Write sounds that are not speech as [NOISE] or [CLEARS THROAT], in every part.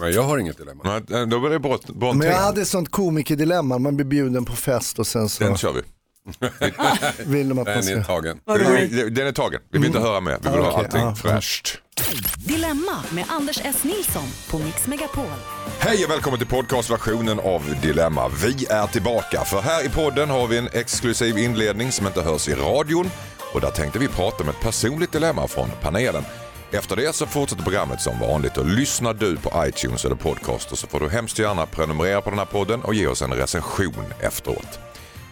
Nej, jag har inget dilemma. Nej, Då var det Bront- Men Brontén. jag hade ett sånt komikerdilemma, man blir bjuden på fest och sen Den så kör vi. [LAUGHS] vill de att man Den är tagen. Den är tagen. Vi vill inte höra mer. Vi vill ha allting Ah, fräscht. Dilemma med Anders S. Nilsson på Mix Megapol. Hej och välkommen till podcastversionen av Dilemma. Vi är tillbaka för här i podden har vi en exklusiv inledning som inte hörs i radion och där tänkte vi prata om ett personligt dilemma från panelen. Efter det så fortsätter programmet som vanligt och lyssnar du på iTunes eller podcaster så får du hemskt gärna prenumerera på den här podden och ge oss en recension efteråt.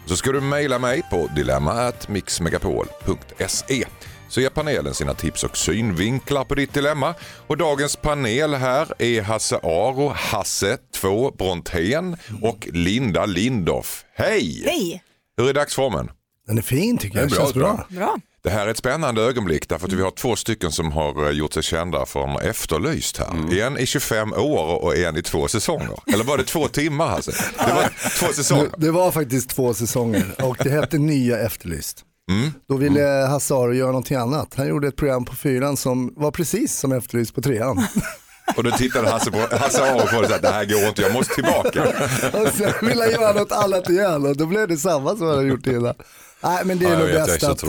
Så ska du mejla mig på dilemma@mixmegapol.se så ger panelen sina tips och synvinklar på ditt dilemma. Och dagens panel här är Hasse Aro, Hasse 2 Brontén och Linda Lindorff. Hej! Hej! Hur är dagsformen? Den är fin tycker jag, det känns bra, bra. Bra. Det här är ett spännande ögonblick därför att vi har två stycken som har eh, gjort sig kända för Efterlyst här. En i 25 år och en i två säsonger. Eller var det två timmar Hasse? Det var [LAUGHS] två säsonger. Det, det var faktiskt två säsonger och det hette Nya Efterlyst. Mm. Då ville Hasse Aro göra någonting annat. Han gjorde ett program på fyran som var precis som Efterlyst på trean. [LAUGHS] Och då tittade Hasse, på, Hasse Aro på det sa det här går inte, jag måste tillbaka. [LAUGHS] Och sen ville han göra något annat igen och då blev det samma som han hade gjort innan. Nej men det är Ja, nog vet, jag är bäst att eh,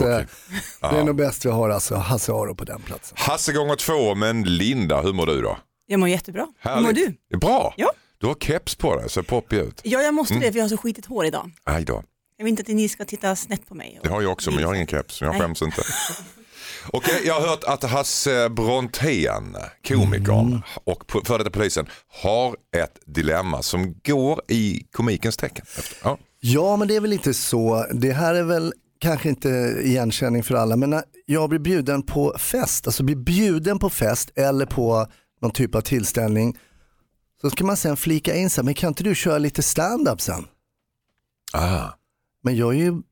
det är nog bäst vi har alltså Hasse Aro på den platsen. Hasse gånger två, men Linda, hur mår du då? Jag mår jättebra. Hur Härligt. mår du? Bra. Ja. Du har keps på dig, ser poppig ut. Ja, jag måste Mm. det för jag har så skitigt hår idag. Aj då. Jag vill inte att ni ska titta snett på mig. Det har jag också, men jag har ingen keps, jag Nej. skäms inte. [LAUGHS] Okej, jag har hört att Hasse Brontén, komikern Mm. och före detta polisen, har ett dilemma som går i komikens tecken. Ja. Ja men det är väl inte så, det här är väl kanske inte igenkänning för alla men när jag blir bjuden på fest, alltså blir bjuden på fest eller på någon typ av tillställning så ska man sen flika in sig, men kan inte du köra lite stand-up sen? Ah. Men jag, är ju,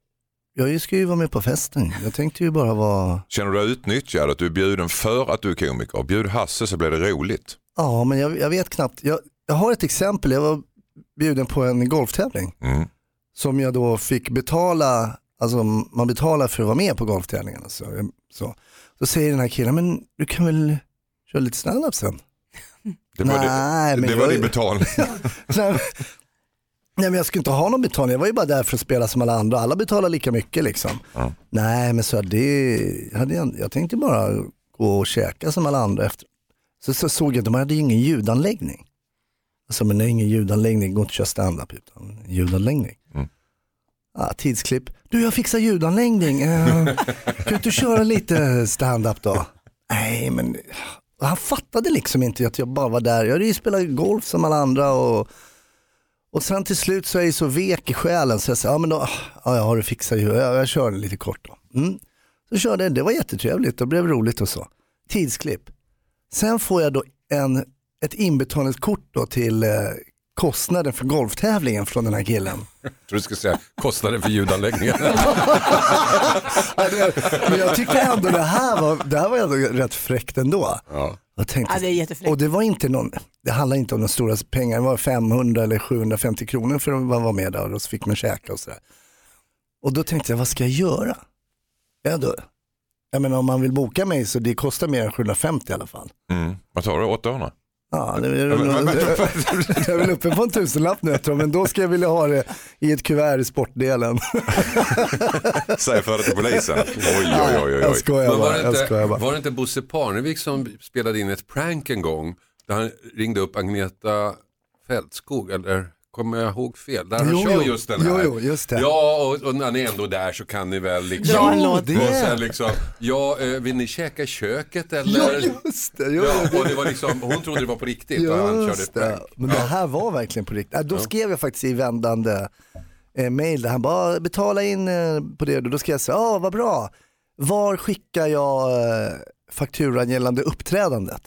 jag ska ju vara med på festen, jag tänkte ju bara vara, Känner du dig utnyttjad, att du är bjuden för att du är komiker? Bjud Hasse så blir det roligt. ja men jag, jag vet knappt, jag, jag har ett exempel, jag var bjuden på en golftävling Mm. Som jag då fick betala, alltså man betalar för att vara med på golftävlingarna. Så, så. så säger den här killen, men du kan väl köra lite standup sen? Det var, Nej, det, men det var jag- din betalning. [LAUGHS] Nej, men- jag skulle inte ha någon betalning, jag var ju bara där för att spela som alla andra, alla betalar lika mycket liksom. Ja. Nej men så det hade jag, jag tänkte bara gå och käka som alla andra efter. Så, så såg jag att de hade ingen ljudanläggning. Alltså men det är ingen ljudanläggning, det går inte att köra standup utan ljudanläggning. Ah, tidsklipp, du jag fixar ljudanläggning, uh, kan du inte köra lite standup då? Nej men ah, han fattade liksom inte att jag bara var där, jag hade ju spelat golf som alla andra och och sen till slut så är jag så vek i själen så jag sa, ja men då, ah, ja jag har det fixat ju, jag, jag kör lite kort då. Mm. Så körde jag, det var jättetrevligt, det blev roligt och så. Tidsklipp. Sen får jag då en, ett inbetalningskort då till eh, kostnaden för golftävlingen från den här killen. Jag tror du skulle säga kostnaden för ljudanläggningen. [LAUGHS] Men jag tyckte ändå det här var, det här var ändå rätt fräckt ändå. Ja. Jag tänkte, Ja, det är jättefräckt. och det var inte någon, det handlar inte om några stora pengar, det var 500 eller 750 kronor för att vara med där och så fick man käka och sådär. Och då tänkte jag, vad ska jag göra? Ja, då, jag menar om man vill boka mig så det kostar mer än 750 i alla fall. Mm. Vad tar du, 800? Ja, det är, [LAUGHS] jag är väl uppe på en tusenlapp nu jag tror, men då ska jag vilja ha det i ett kuvert i sportdelen. [LAUGHS] Säg för det till polisen. Oj, oj, oj, oj. Jag oj. skojar Men var, bara. det Jag inte, bara. var det inte Bosse Parnevik som spelade in ett prank en gång där han ringde upp Agneta Fältskog eller kommer jag ihåg fel? Där han kör just den här. Jo, jo, just det. Ja, och, och när ni är ändå där så kan ni väl liksom. Dra en låt. det. Och sen liksom, ja, eh, vill ni käka i köket eller? Ja, just det. Jo, Ja, och det var liksom, hon trodde det var på riktigt och han körde Just ett det. prank. Men det här var verkligen på riktigt. Äh, Då skrev jag faktiskt i vändande eh, mail där han bara betala in eh, på det. Då skrev jag så ja vad bra. Var skickar jag eh, fakturan gällande uppträdandet?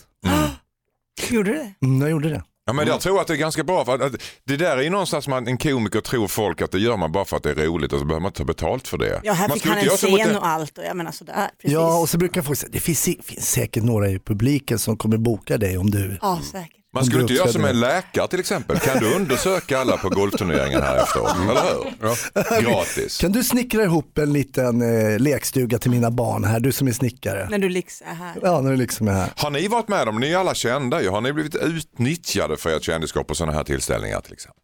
Gjorde du det? Mm, jag gjorde det. Ja, men jag tror att det är ganska bra. För att, att det där är ju någonstans som att en komiker tror folk att det gör man bara för att det är roligt och så behöver man inte ta betalt för det. Ja, här man fick skulle han inte en scen och allt och jag menar sådär. Precis. Ja och så brukar folk säga, det finns, finns säkert några i publiken som kommer boka dig om du Ja, säkert. Man skulle inte göra som en läkare till exempel. Kan du undersöka alla på golfturneringen här efteråt? Eller hur? Gratis. Kan du snickra ihop en liten eh, lekstuga till mina barn här, du som är snickare? När du liksom är här. Ja, när du liksom är här. Har ni varit med om, ni är alla kända ju, har ni blivit utnyttjade för ert kändisskap på sådana här tillställningar till exempel?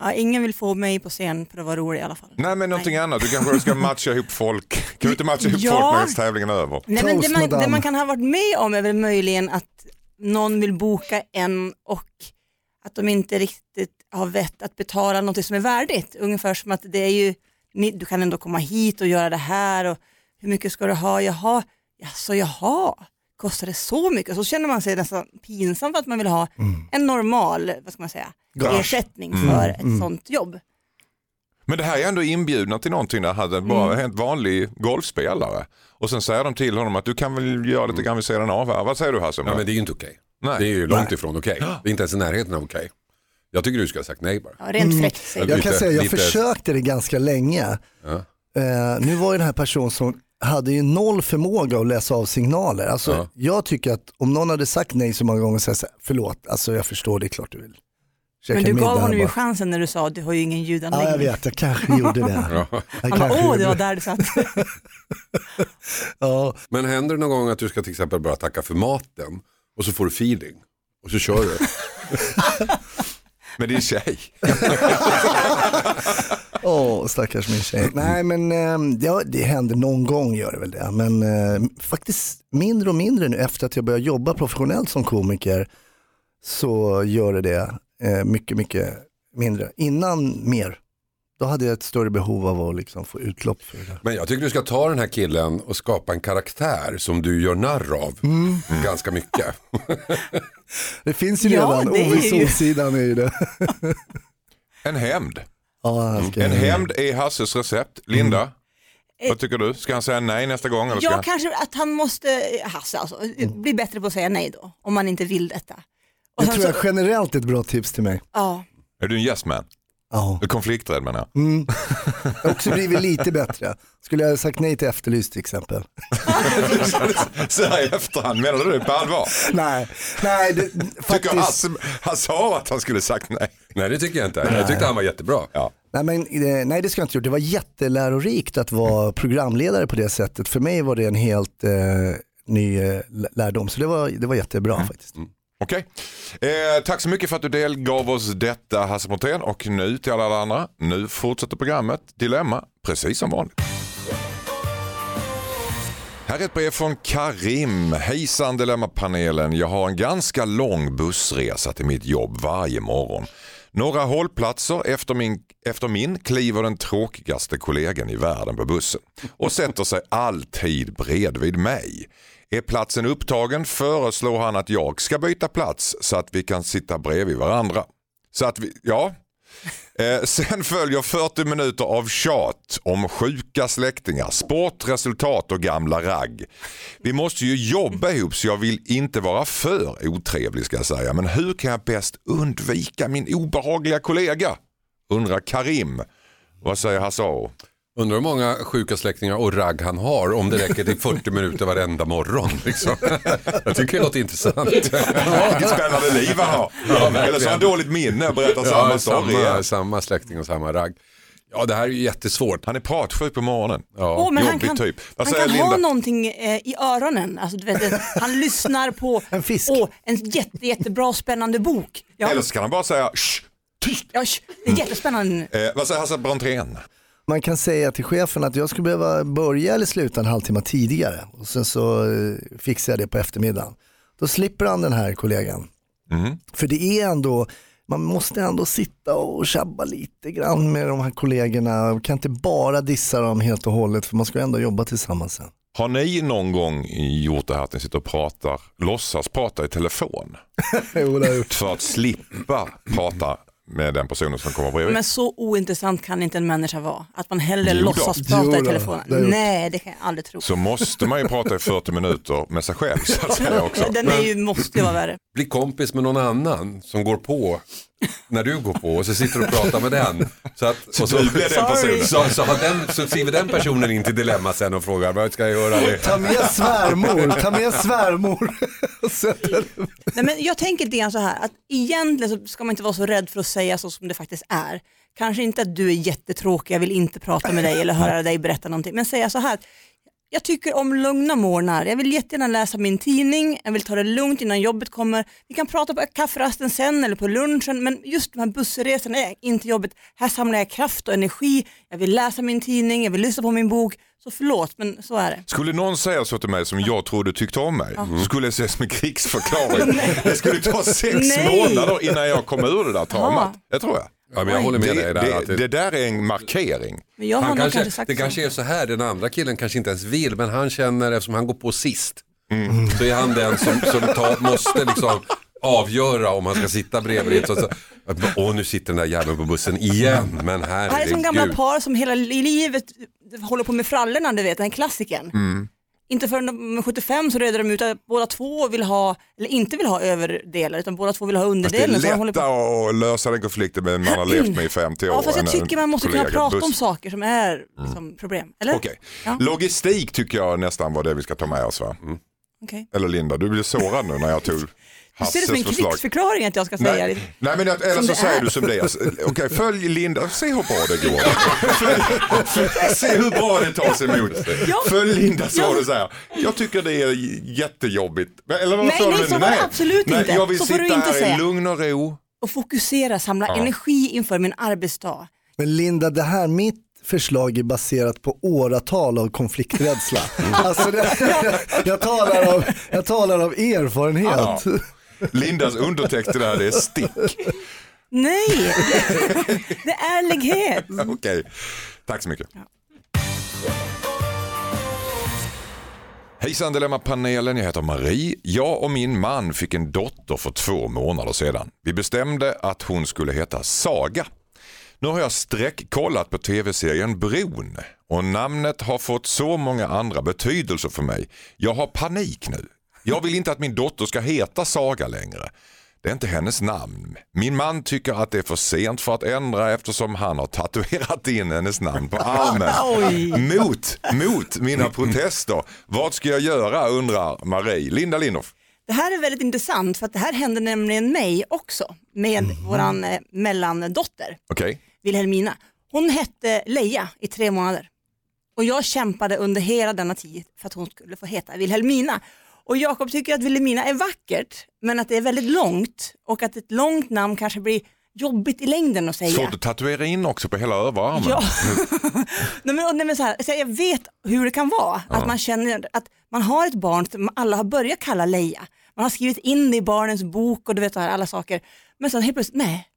Ja, ingen vill få mig på scen för att vara rolig i alla fall. Nej men någonting annat, du kanske ska matcha ihop folk. Kan du inte matcha ihop Ja. folk medan tävlingen är över? Nej, men det, man, det man kan ha varit med om är väl möjligen att någon vill boka en och att de inte riktigt har vett att betala något som är värdigt. Ungefär som att det är ju, du kan ändå komma hit och göra det här och hur mycket ska du ha? Jaha, jaså jaha, kostar det så mycket? Så känner man sig nästan pinsam för att man vill ha en normal, vad ska man säga, ersättning för ett sånt jobb. Men det här är ändå inbjudna till någonting där hade bara en helt vanlig golfspelare. Och sen säger de till honom att du kan väl göra lite grann vid sidan av här. Vad säger du Hasse? Ja, det? men det är ju inte okej. Nej. Det är ju långt ifrån okej. Det är inte ens i närheten av okej. Jag tycker du ska ha sagt nej bara. Ja, rent fräckt säger Jag kan säga, jag lite- försökte det ganska länge. Ja. Eh, nu var ju den här personen som hade ju noll förmåga att läsa av signaler. Alltså, Ja. Jag tycker att om någon hade sagt nej så många gånger så jag förlåt, alltså jag förstår, det är klart du vill. Men du gav honom ju chansen när du sa att du har ju ingen Ja, jag ljudanläggning. vet, jag kanske gjorde det. [LAUGHS] Han bara, åh det var där du satt. [LAUGHS] Ja, Men händer det någon gång att du ska till exempel bara tacka för maten och så får du feeling och så kör du. [LAUGHS] Men det är tjej. Åh, stackars min tjej. Nej men eh, ja, det händer någon gång gör det väl det. Men eh, faktiskt mindre och mindre nu efter att jag började jobba professionellt som komiker så gör det det eh, mycket, mycket mindre. Innan mer. Då hade jag ett större behov av att liksom få utlopp för det. där. Men jag tycker du ska ta den här killen och skapa en karaktär som du gör narr av ganska mycket. [LAUGHS] Det finns ju Ja, redan, är Ove ju- Solsidan är ju det. [LAUGHS] En hämnd. Ja, En hämnd är Hasses recept. Linda, vad tycker du? Ska han säga nej nästa gång? Eller ska Ja, han... kanske att han måste, Hasse alltså, bli bättre på att säga nej då, om man inte vill detta. Och Det tror jag generellt är ett bra tips till mig. Ja, Är du en yes man? Ja. Du är konflikträdd menar jag. Mm. Jag [LAUGHS] har också blivit lite bättre. Skulle jag ha sagt nej till Efterlyst till exempel? [LAUGHS] Så här i efterhand, menar du det på allvar? Nej, nej det, Tycker faktiskt. Hasse, han sa att han skulle sagt nej. Nej det tycker jag inte. Jag tyckte han var jättebra. Ja. Nej, men, eh, nej det ska jag inte gjort. Det var jättelärorikt att vara programledare på det sättet. För mig var det en helt eh, ny eh, lärdom. Så det var, det var jättebra faktiskt. Okej. Eh, tack så mycket för att du delgav oss detta Hasse Montén och nu till alla andra. Nu fortsätter programmet Dilemma precis som vanligt. Här är ett brev från Karim. Hejsan Dilemmapanelen. Jag har en ganska lång bussresa till mitt jobb varje morgon. Några hållplatser efter min, efter min kliver den tråkigaste kollegan i världen på bussen och sätter sig alltid bredvid mig. Är platsen upptagen föreslår han att jag ska byta plats så att vi kan sitta bredvid varandra. Så att vi, ja. [LAUGHS] Eh, sen följer 40 minuter av tjat om sjuka släktingar, sport, resultat och gamla ragg. Vi måste ju jobba ihop så jag vill inte vara för otrevlig ska jag säga. Men hur kan jag bäst undvika min obehagliga kollega? Undrar Karim. Vad säger Hasse Aro? Undrar hur många sjuka släktingar och ragg han har om det räcker till 40 [LAUGHS] minuter varenda morgon. Liksom. Jag tycker det låter intressant. [LAUGHS] Vilket spännande liv han har. Eller så har han dåligt minne och berättar samma Ja, story. samma, samma släkting och samma ragg. Ja det här är ju jättesvårt. Han är pratsjuk på morgonen. Ja. Åh, men han jobbig kan, typ. Han kan ha Linda? någonting eh, i öronen. Alltså, du vet, han [LAUGHS] lyssnar på En fisk. Åh, en jätte, jättebra spännande bok. Ja, Eller så kan han bara säga Shh, tyst. ja, sh, det är jättespännande. Eh, vad säger Hasse Brontén? Man kan säga till chefen att jag skulle behöva börja eller sluta en halvtimme tidigare. Och sen så eh, fixar jag det på eftermiddagen. Då slipper han den här kollegan. Mhm. För det är ändå, man måste ändå sitta och tjabba lite grann med de här kollegorna. Man kan inte bara dissa dem helt och hållet för man ska ändå jobba tillsammans sen. Har ni någon gång gjort det här att ni sitter och pratar, låtsas prata i telefon [LAUGHS] jo, det har jag gjort. för att slippa prata med den personen som kommer bredvid? Men så ointressant kan inte en människa vara. Att man hellre Jo då. låtsas prata Jo i telefonen. det. Nej, det kan jag aldrig tro. Så måste man ju prata i 40 minuter med sig själv så att säga också. Den är ju, måste ju vara värre. Bli kompis med någon annan som går på när du går på och så sitter du och pratar med den. Så, att, och så, personen. så, så, har den, så skriver den personen in till Dilemma sen och frågar vad ska jag göra? Ta med svärmor, ta med svärmor. [LAUGHS] Nej, men jag tänker lite grann så här, att egentligen så ska man inte vara så rädd för att säga så som det faktiskt är. Kanske inte att du är jättetråkig, jag vill inte prata med dig eller höra dig berätta någonting, men säga så här, jag tycker om lugna morgnar, jag vill jättegärna läsa min tidning, jag vill ta det lugnt innan jobbet kommer, vi kan prata på kafferasten sen eller på lunchen, men just de här bussresorna är inte jobbet, här samlar jag kraft och energi, jag vill läsa min tidning, jag vill lyssna på min bok, så förlåt men så är det. Skulle någon säga så till mig som jag trodde tyckte om mig, skulle det ses som en krigsförklaring. [LAUGHS] det skulle ta sex månader innan jag kom ur det där traumat. Det tror jag. Ja, men jag håller med Det, dig där. det, att det där är en markering. Men jag har han kanske, kanske det kanske är så här, den andra killen kanske inte ens vill, men han känner, eftersom han går på sist, så är han den som, som tar, måste liksom avgöra om han ska sitta bredvid. Så, så, Åh, nu sitter den där jäveln på bussen igen, men Det här är som gamla herregud. par som hela li- livet håller på med frallorna, du vet, den klassikern. Mm. Inte förrän de är 75 så reder de ut att båda två vill ha, eller inte vill ha överdelar, utan båda två vill ha Fast det är lättare att lösa den konflikten med en man har levt med i 50 år. Ja, fast jag tycker man måste kunna prata Buss- om saker som är liksom, problem. Eller? Okej, Ja. logistik tycker jag nästan var det vi ska ta med oss va? Okej. Eller Linda, du blev sårad nu när jag tog Du ser det som en krigsförklaring att jag ska säga Nej, det. nej men att- eller Som så det säger är. du som det är. Okej, följ Linda, se hur bra det går. Följ, [LAUGHS] se hur bra det tas emot. Ja. Följ Linda så Ja. du säger. Jag tycker det är jättejobbigt. Eller vad Nej, sa nej, du? så var det absolut nej, inte. Jag vill Så får du sitta inte här säga. i lugn och ro. Och fokusera, samla energi inför min arbetsdag. Men Linda, det här mitt förslag är baserat på åratal av konflikträdsla. Alltså det, jag, talar av, jag talar av erfarenhet. Lindas undertext till det här är stick. Nej, det är ärlighet. [LAUGHS] Okej, tack så mycket. Hejsan Dilemma-panelen, jag heter Marie. Jag och min man fick en dotter för två månader sedan. Vi bestämde att hon skulle heta Saga. Nu har jag sträckkollat på tv-serien Bron och namnet har fått så många andra betydelser för mig. Jag har panik nu. Jag vill inte att min dotter ska heta Saga längre. Det är inte hennes namn. Min man tycker att det är för sent för att ändra eftersom han har tatuerat in hennes namn på armen. [LAUGHS] Mot, mot mina protester. Vad ska jag göra undrar Marie. Linda Lindorff. Det här är väldigt intressant för att det här hände nämligen mig också med våran eh, mellandotter Okej. Wilhelmina. Hon hette Leia i tre månader och jag kämpade under hela denna tid för att hon skulle få heta Wilhelmina. Och Jakob tycker att Wilhelmina är vackert men att det är väldigt långt och att ett långt namn kanske blir jobbigt i längden att säga. Svårt att tatuera in också på hela överarmen. Ja. [LAUGHS] nej, men, nej, men så här, så jag vet hur det kan vara, att man känner att man har ett barn som alla har börjat kalla Leia. Man har skrivit in det i barnens bok och du vet så här, alla saker. Men sen helt plötsligt, nej,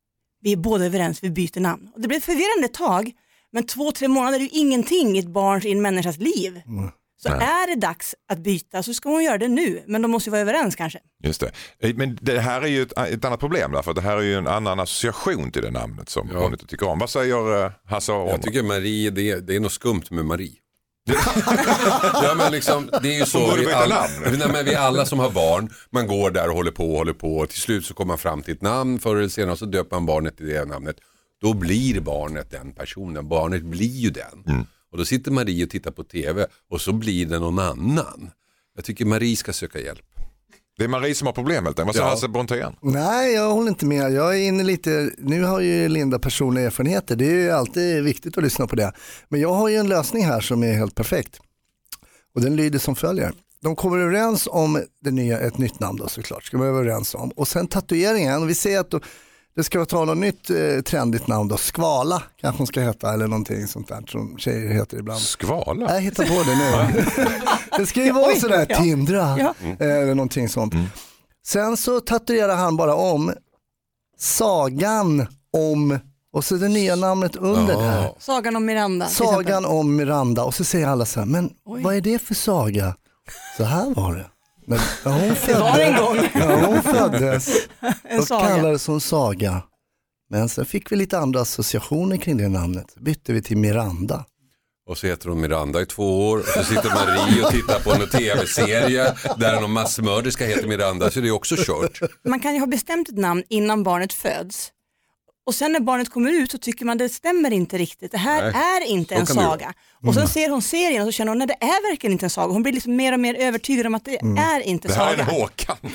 vi är båda överens, vi byter namn. Och det blev förvirrande ett tag, men två, tre månader är ju ingenting i ett barns, i en människas liv. Så är det dags att byta så ska hon göra det nu, men de måste ju vara överens kanske. Just det. Eh, Men det här är ju ett, ett annat problem därför det här är ju en annan association till det namnet som Ja. hon inte tycker om. Vad säger eh, Hasse Aron? Jag tycker Marie, det är, det är något skumt med Marie. [LAUGHS] ja, men liksom, det är ju så, vi alla, namn. [LAUGHS] nej, men vi alla som har barn, man går där och håller på och håller på och till slut så kommer man fram till ett namn, förr eller senare så döper man barnet till det namnet. Då blir barnet den personen, barnet blir ju den. Mm. Och då sitter Marie och tittar på tv och så blir det någon annan. Jag tycker Marie ska söka hjälp. Det är Marie som har problem helt enkelt. Vad säger Ja. Hasse Brontén? Nej, jag håller inte med. Jag är inne lite, nu har ju Linda personliga erfarenheter, det är ju alltid viktigt att lyssna på det. Men jag har ju en lösning här som är helt perfekt. Och den lyder som följer. De kommer överens om det nya, ett nytt namn då såklart, ska man vara överens om. Och sen tatueringen, vi säger att då, det ska ta något nytt eh, trendigt namn då, Skvala kanske hon ska heta eller någonting sånt där som tjejer heter ibland. Skvala? Jag hittar på det nu. [LAUGHS] det ska ju vara sådär ja. Tindra Ja. eller någonting sånt. Sen så tatuerar han bara om sagan om och så det nya namnet under det här. Sagan om Miranda. Sagan om Miranda och så säger alla så här, men Oj. vad är det för saga? Så här var det. När, när, hon, Det var en gång när hon föddes, [LAUGHS] saga. kallades hon saga. Men sen fick vi lite andra associationer kring det namnet. Bytte vi till Miranda. Och så heter hon Miranda i två år och så sitter Marie och tittar på en tv-serie där någon massmörderska heter Miranda så det är också kört. Man kan ju ha bestämt ett namn innan barnet föds. Och sen när barnet kommer ut så tycker man det stämmer inte riktigt. Det här Nej, är inte en saga. Och sen ser hon serien och så känner hon att det är verkligen inte en saga. Hon blir liksom mer och mer övertygad om att det är inte Det här är saga. en Håkan. [LAUGHS]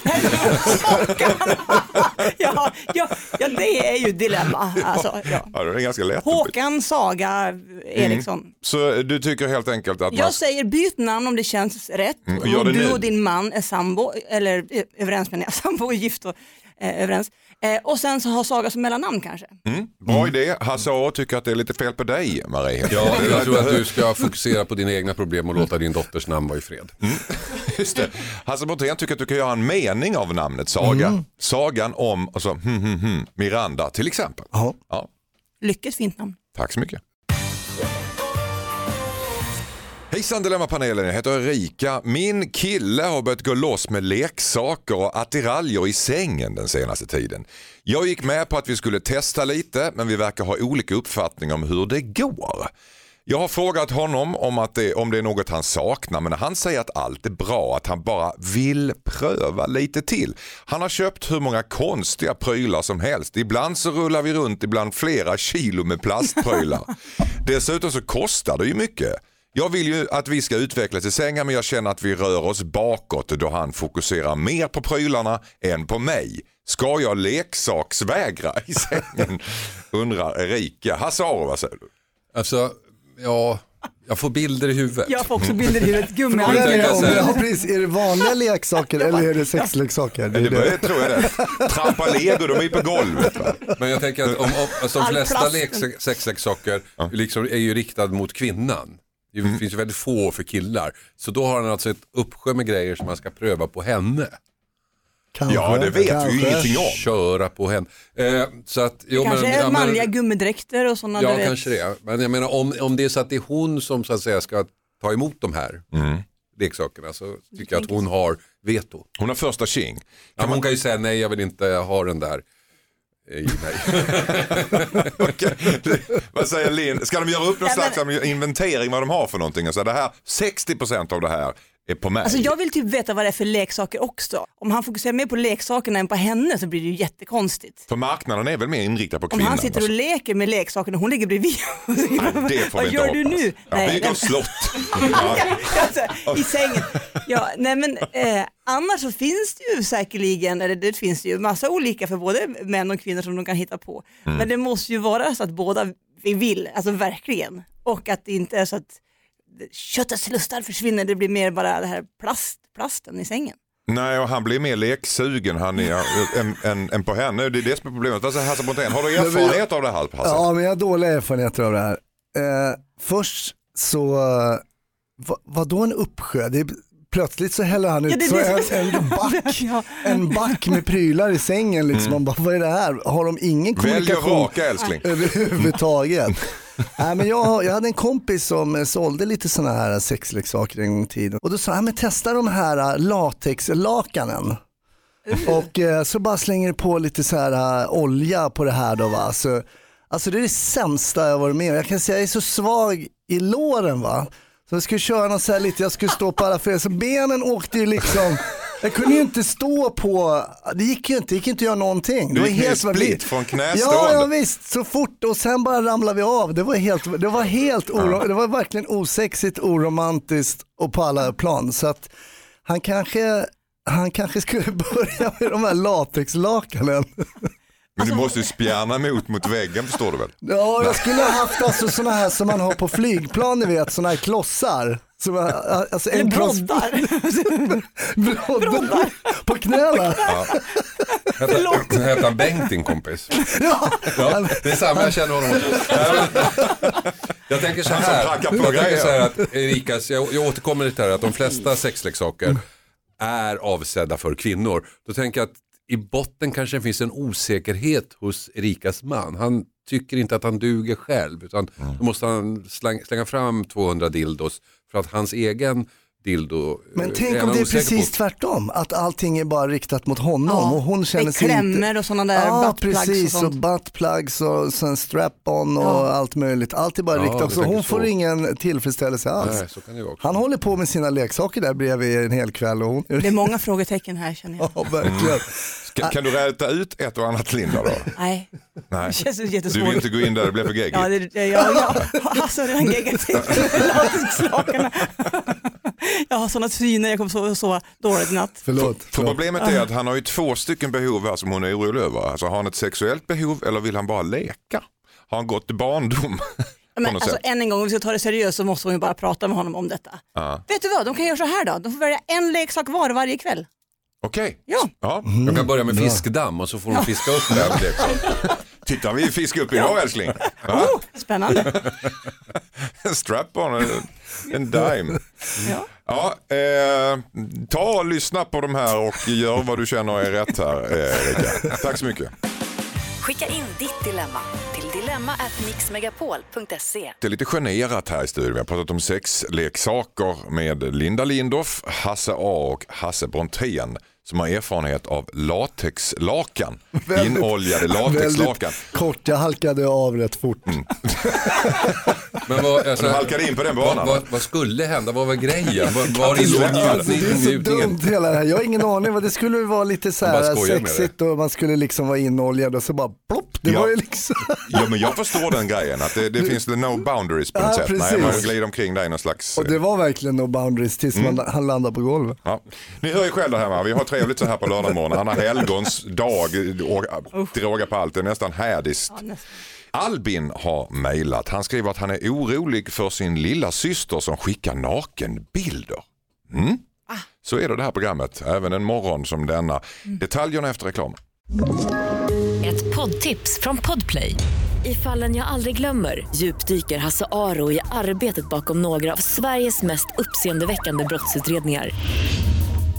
ja, ja, ja, det är ju dilemma. Alltså, ja. Ja, det är ganska lätt. Håkan Saga Eriksson. Så du tycker helt enkelt att man... Jag säger byt namn om det känns rätt. Mm, och du nu. och din man är sambo, eller eh, överens med jag, sambo och gift och eh, överens. Eh, och sen så har Saga som mellannamn kanske. Mm, bra idé. Hasse A tycker att det är lite fel på dig, Marie. Ja, jag tror att du ska fokusera på dina egna problem och låta din dotters namn vara i fred. [LAUGHS] Just det. Hasse Brontén tycker att du kan göra en mening av namnet Saga. Sagan om och så, hmm, hmm, hmm, Miranda till exempel. Ja. Ja, Lycket fint namn. tack så mycket. Hejsan Dilemmapanelen, jag heter Erika. Min kille har börjat gå loss med leksaker och attiraljer i sängen den senaste tiden. Jag gick med på att vi skulle testa lite men vi verkar ha olika uppfattning om hur det går. Jag har frågat honom om, att det, om det är något han saknar men han säger att allt är bra, att han bara vill pröva lite till. Han har köpt hur många konstiga prylar som helst. Ibland så rullar vi runt ibland flera kilo med plastprylar. [LAUGHS] Dessutom så kostar det ju mycket. Jag vill ju att vi ska utvecklas i sängen men jag känner att vi rör oss bakåt då han fokuserar mer på prylarna än på mig. Ska jag leksaksvägra i [LAUGHS] sängen? Undrar Erika. Hasse Aro, vad säger du? Alltså, ja, jag får bilder i huvudet. Jag får också bilder i huvudet. Här- ja, precis, är det vanliga leksaker eller är det sexleksaker? Det är Det, det. det tror jag det. Trampa lego, de är ju på golvet. Va? Men jag tänker att om, om, alltså, de flesta sexleksaker liksom är ju riktad mot kvinnan. Det finns ju väldigt få för killar. Så då har han alltså ett uppsjö med grejer som man ska pröva på henne. Kanske, Ja, det vet vi ju kanske. ingenting om. Köra på henne. Eh, så att, jo, kanske men, är ja, men- manliga gummidräkter och sådana. Ja, du vet. kanske det. Men jag menar om, om det är så att det är hon som så att säga ska ta emot de här leksakerna så tycker jag att hon har veto. Hon har första tjing. Ja, hon kan ju säga nej, jag vill inte ha den där i mig. [LAUGHS] Vad säger Linn? Ska de göra upp någon Ja, men- slags inventering vad de har för någonting? Alltså det här, 60% av det här är på mig. Alltså jag vill typ veta vad det är för leksaker också. Om han fokuserar mer på leksakerna än på henne så blir det ju jättekonstigt. För marknaden är väl mer inriktad på Om kvinnan? han sitter och alltså. leker med leksakerna och hon ligger bredvid. Nej, det får vad vi inte gör du hoppas. nu? Ja, Nej, bygga nej. slott. [LAUGHS] Alltså, I sängen. Ja, nej men, eh, annars så finns det ju säkerligen, eller det finns det ju massa olika för både män och kvinnor som de kan hitta på. Mm. Men det måste ju vara så att båda vi vill, alltså verkligen. Och att det inte är så att köttets lustar försvinner, det blir mer bara det här plast, plasten i sängen. Nej, och han blir mer leksugen han är, än, än, än på henne. Det är det som är problemet. Säger Hasse Brontén? Har du erfarenhet av det här Hasse? Ja, men jag har dåliga erfarenheter av det här. Eh, först så, eh, va, vadå en uppsjö? Det är, plötsligt så häller han ut Ja, det så det en, en, back, [LAUGHS] Ja. en back med prylar i sängen. Liksom. Man bara, vad är det här? Har de ingen Välj och kommunikation raka älskling. överhuvudtaget? [LAUGHS] Nej, men jag, jag hade en kompis som eh, sålde lite sådana här eh, sexleksaker en gång i tiden. Och då sa han, men testa de här eh, latexlakanen. Och eh, så bara slänger du på lite så här uh, olja på det här då va. Så, alltså det är det sämsta jag varit med om. Jag kan säga jag är så svag i låren va. Så jag skulle köra något så här lite, jag skulle stå på alla fyra, så benen åkte ju liksom, jag kunde ju inte stå på, det gick ju inte, det gick inte att göra någonting. Det var gick helt split från knästående. Ja, ja visst, så fort och sen bara ramlade vi av. Det var helt, det var helt oro, det var verkligen osexigt, oromantiskt och på alla plan. Så att han kanske, han kanske skulle [LAUGHS] börja med de här latexlakanen. Men du måste ju spjärna emot mot väggen förstår du väl? Ja, jag skulle ha haft alltså sådana här som man har på flygplan, ni vet, sådana här klossar. Som, alltså en kloss- broddar. Broddar. På knäna. Hette hette han Bengt din kompis? Ja. Ja, det är samma, jag känner honom Jag tänker så här, jag tänker så här att Erikas, jag, jag återkommer lite här att de flesta sexleksaker är avsedda för kvinnor. Då tänker jag att i botten kanske finns en osäkerhet hos Erikas man. Han tycker inte att han duger själv utan då måste han släng, slänga fram 200 dildos för att hans egen dildo. Men eh, tänk är om det är precis på. tvärtom, att allting är bara riktat mot honom Ja, och hon känner sig inte... och sådana där Ja och precis, och, buttplugs och sen strap-on och Ja. allt möjligt. Allt är bara Ja, riktat, så hon får så. ingen tillfredsställelse alls. Nej, så kan det ju också. Han håller på med sina leksaker där bredvid en hel kväll och hon... Det är många frågetecken här känner jag. Ja, verkligen. Kan, kan du räta ut ett och annat Linda då? Nej, Nej. det känns Du jättesvårt. vill inte gå in där, det blir för geggigt. Ja, det, jag, jag har alltså redan geggat latexlakarna. Jag har sådana syner, jag kommer sova, sova dåligt i natt. Förlåt. För förlåt. problemet är att han har ju två stycken behov här som hon är orolig över. Alltså har han ett sexuellt behov eller vill han bara leka? Har han gått i barndom? Men, alltså, sätt. än en gång, om vi ska ta det seriöst så måste hon ju bara prata med honom om detta. Ja. Vet du vad, de kan göra så här då. De får välja en leksak var varje kväll. Okej. Ja. Ja. Jag kan börja med fiskdamm och så får de fiska upp den. Liksom. [LAUGHS] Titta vi fiskar upp idag älskling. Ja. Oh, spännande. [LAUGHS] En strap-on, en- en dime. Ja. Ja, eh, ta och lyssna på de här och gör vad du känner är rätt här eh, Erika. Tack så mycket. Skicka in ditt dilemma till dilemma@mixmegapol.se. Det är lite generat här i studion. Vi har pratat om sexleksaker med Linda Lindorff, Hasse A och Hasse Brontén som har erfarenhet av latexlakan. [LAUGHS] Väldigt- Inoljade [LAUGHS] latexlakan. Kort, jag halkade av rätt fort. Mm. [LAUGHS] Men vad, alltså, Du halkade in på den banan. vad, vad skulle hända? Vad var grejen? Var det låg Alltså, det är så dumt hela det här. Jag har ingen aning. vad Det skulle vara lite så här sexigt och man skulle liksom vara inoljad och så bara plopp. Det Ja. var ju liksom... Ja men jag förstår den grejen att det, det finns the no boundaries på något Ja, sätt. Nej, man glider omkring där i någon slags... Och det var verkligen no boundaries tills Mm. man, han landade på golvet. Ja. Ni hör ju själva där hemma, vi har trevligt så här på lördagmorgonen. Anna Helgons dag och till råga på allt, det är nästan. Ja, nästan. Albin har mejlat. Han skriver att han är orolig för sin lilla syster som skickar nakenbilder. Mm? Så är det det här programmet, även en morgon som denna. Detaljerna efter reklam. Ett poddtips från Podplay. I fallen jag aldrig glömmer djupdyker Hasse Aro i arbetet bakom några av Sveriges mest uppseendeväckande brottsutredningar.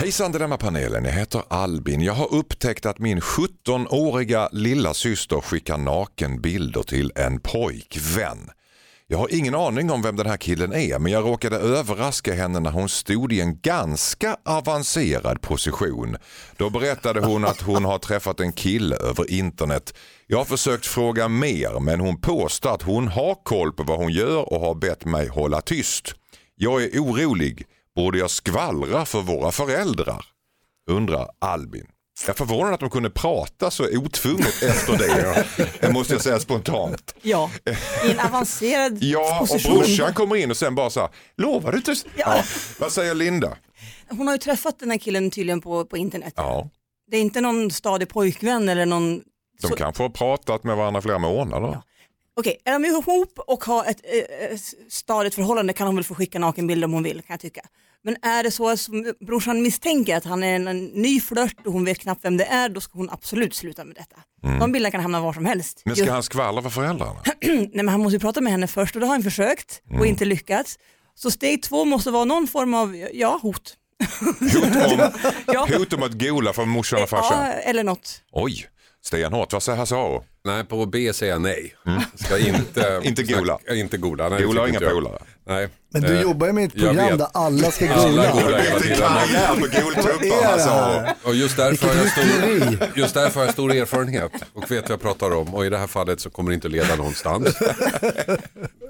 Hejsan Dilemma-panelen, jag heter Albin. Jag har upptäckt att min 17-åriga lilla syster skickar nakenbilder till en pojkvän. Jag har ingen aning om vem den här killen är men jag råkade överraska henne när hon stod i en ganska avancerad position. Då berättade hon att hon har träffat en kille över internet. Jag har försökt fråga mer men hon påstår att hon har koll på vad hon gör och har bett mig hålla tyst. Jag är orolig. Borde jag skvallra för våra föräldrar? Undrar Albin. Jag är förvånad att de kunde prata så otvunget efter det. [LAUGHS] Det måste jag säga spontant. Ja, i en avancerad [LAUGHS] Ja, och position. brorsan kommer in och sen bara så här, lovar du inte? Ja. Vad säger Linda? Hon har ju träffat den här killen tydligen på, på internet. Ja, Det är inte någon stadig pojkvän eller någon... de så- kanske har pratat med varandra flera månader. Okej, är de ihop och har ett eh, eh, stadigt förhållande kan hon väl få skicka nakenbilder om hon vill kan jag tycka. Men är det så att som brorsan misstänker att han är en, en ny flört och hon vet knappt vem det är, då ska hon absolut sluta med detta. De bilderna kan hamna var som helst. Men ska han skvallra för föräldrarna? [CLEARS THROAT] Nej, men han måste ju prata med henne först och det har han försökt och inte lyckats. Så steg två måste vara någon form av, ja, hot. Hot om, [LAUGHS] Ja, hot om att gola för morsan och farsan? ja eller något. Oj, stenhårt. Vad säger Hasse? Nej, på B säger jag nej. Ska inte, Mm. [LAUGHS] Inte gola. Inte gola. Nej, Gola har inga polare. Nej. Men du Eh, jobbar ju med ett program där alla ska Alla gola. golar hela tiden. Aro. Och just därför, har jag stor, just därför har jag stor erfarenhet och vet vad jag pratar om. Och i det här fallet så kommer det inte leda någonstans. [LAUGHS]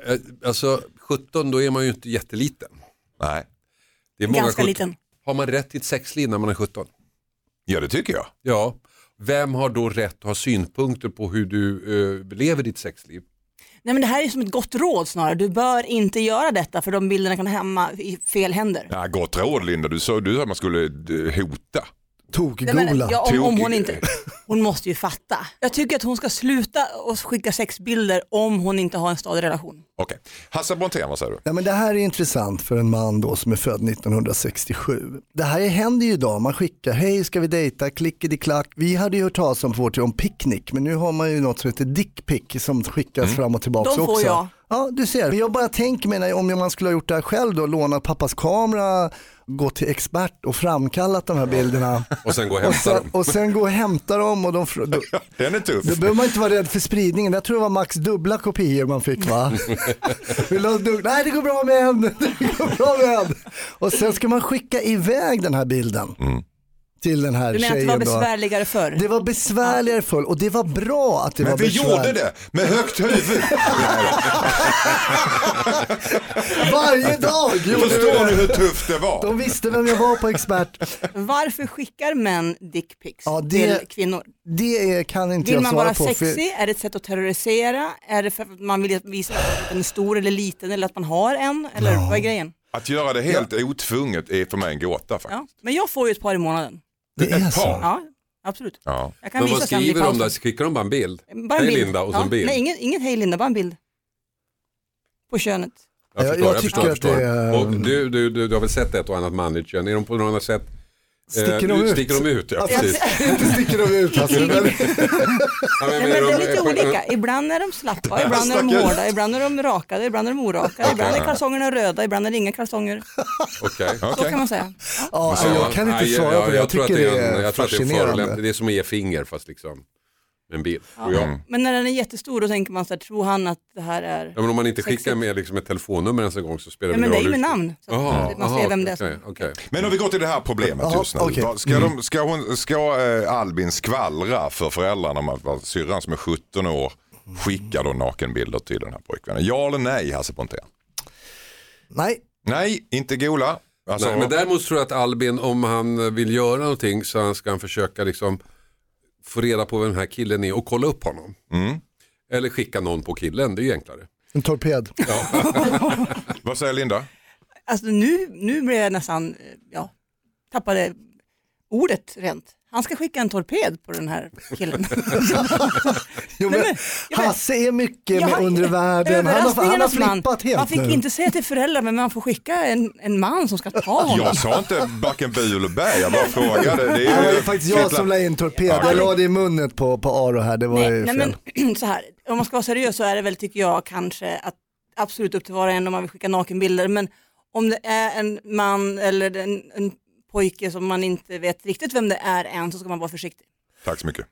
Eh, alltså 17 då är man ju inte jätteliten. Nej, Det är många Ganska 17 liten. Har man rätt till ett sexliv när man är 17? ja det tycker jag. Ja. Vem har då rätt att ha synpunkter på hur du eh, lever ditt sexliv? Nej men det här är som ett gott råd snarare. Du bör inte göra detta för de bilderna kan hamna i fel händer. Ja, gott råd Linda, du sa ju att man skulle eh, hota. Tokgola. Ja, om, om hon inte, hon måste ju fatta. Jag tycker att hon ska sluta och skicka sexbilder om hon inte har en stadig relation. Okej. Hasse Brontén, vad säger du? Ja, men det här är intressant för en man då som är född 1967. Det här händer ju idag, man skickar, hej ska vi dejta, klickety-klack. Vi hade ju hört talas om på vårt om picknick, men nu har man ju något som heter dickpick som skickas fram och tillbaka De får också. jag. Ja, du ser. Jag bara tänker mig om man skulle ha gjort det här själv då, lånat pappas kamera, gått till expert och framkallat de här bilderna. Och sen gå och och, hämta sen, dem. och sen gå och hämta dem och de, då, [LAUGHS] Den är tuff. då behöver man inte vara rädd för spridningen. Jag tror det var max dubbla kopior man fick va? [LAUGHS] Vill du ha? Nej det går bra med en. [LAUGHS] Det går bra med en. Och sen ska man skicka iväg den här bilden till den här Du menar att det var besvärligare förr? Det var besvärligare förr och det var bra att det Men var vi besvärligt. gjorde det med högt huvud. [LAUGHS] Varje dag gjorde vi Förstår det. ni hur tufft det var? De visste vem jag var på expert. Varför skickar män dickpics Ja, till kvinnor? Det kan inte Vill jag man svara vara på. för- sexig? Är det ett sätt att terrorisera? Är det för att man vill visa att den är stor eller liten eller att man har en? Eller vad är grejen? Att göra det helt otvunget är för mig en gåta faktiskt. Ja. Men jag får ju ett par i månaden. Det är Ett så. par. Ja, absolut. Ja. Jag kan Men visa vad sen i skriver de pausen. där? Skickar de bara en bild? Bara en Hej bild. Linda och så ja. en bild. Nej, ingen, ingen hej Linda, bara en bild. På könet. Jag Jag- förstår, jag jag, tycker förstår. att Jag det förstår. är- Och du, du, du, du har väl sett ett och annat manligt kön? Är de på något sätt Sticker de ut? Sticker de ut, ja Ja, precis. [LAUGHS] Inte sticker de ut alltså. Men, [LAUGHS] Ja, men, Nej, men det är lite olika. Ibland är de slappa, ibland är de hårda, ibland är de rakade, ibland är de oraka, ibland är kalsongerna röda, ibland är det inga kalsonger. Okej. Så kan man säga. ja, alltså, jag kan inte svara på det. Jag, tror att tycker det är Jag tror att det är en fascinerande. förolämpning. Det är som att ge finger fast liksom en bild. tror jag. Men när den är jättestor då tänker man så här, tror han att det här är... Ja, men om man inte skickar med liksom ett telefonnummer ens en gång så spelar Ja men det är ju ingen med roll. namn. Så ser vem det är okej, okej. Men om vi går till det här problemet Ja, just nu. Vad- Ska, de, ska, hon, ska eh, Albin skvallra för föräldrarna om att syrran som är 17 år skickar då nakenbilder till den här pojkvännen? Ja eller nej Hasse Brontén? Nej, Nej, inte gola. Alltså, Nej, men däremot tror jag att Albin, om han vill göra någonting så ska han försöka liksom få reda på vem den här killen är och kolla upp honom. Mm. Eller skicka någon på killen, det är ju enklare. en torped. [LAUGHS] Vad säger Linda? Alltså nu, nu blev jag nästan, eh, ja, tappade ordet rent. Han ska skicka en torped på den här killen. [LAUGHS] [LAUGHS] Jo, Nej, men, ja, men- Hasse är mycket med Ja, under världen. Han har, han har överraskningarnas man. flippat helt Man fick nu. inte säga till föräldrar men man får skicka en, en man som ska ta honom. Jag sa inte varken bu eller bä, jag bara frågade. Det Det är var ju ju faktiskt jag som la in torped. Jag la det i munnen på, på Aro här, det var Nej, ju nej fel. men [CLEARS THROAT] så här, om man ska vara seriös så är det väl tycker jag kanske att absolut upp till var och en om man vill skicka nakenbilder men om det är en man eller en, en pojke som man inte vet riktigt vem det är än så ska man vara försiktig. Tack så mycket.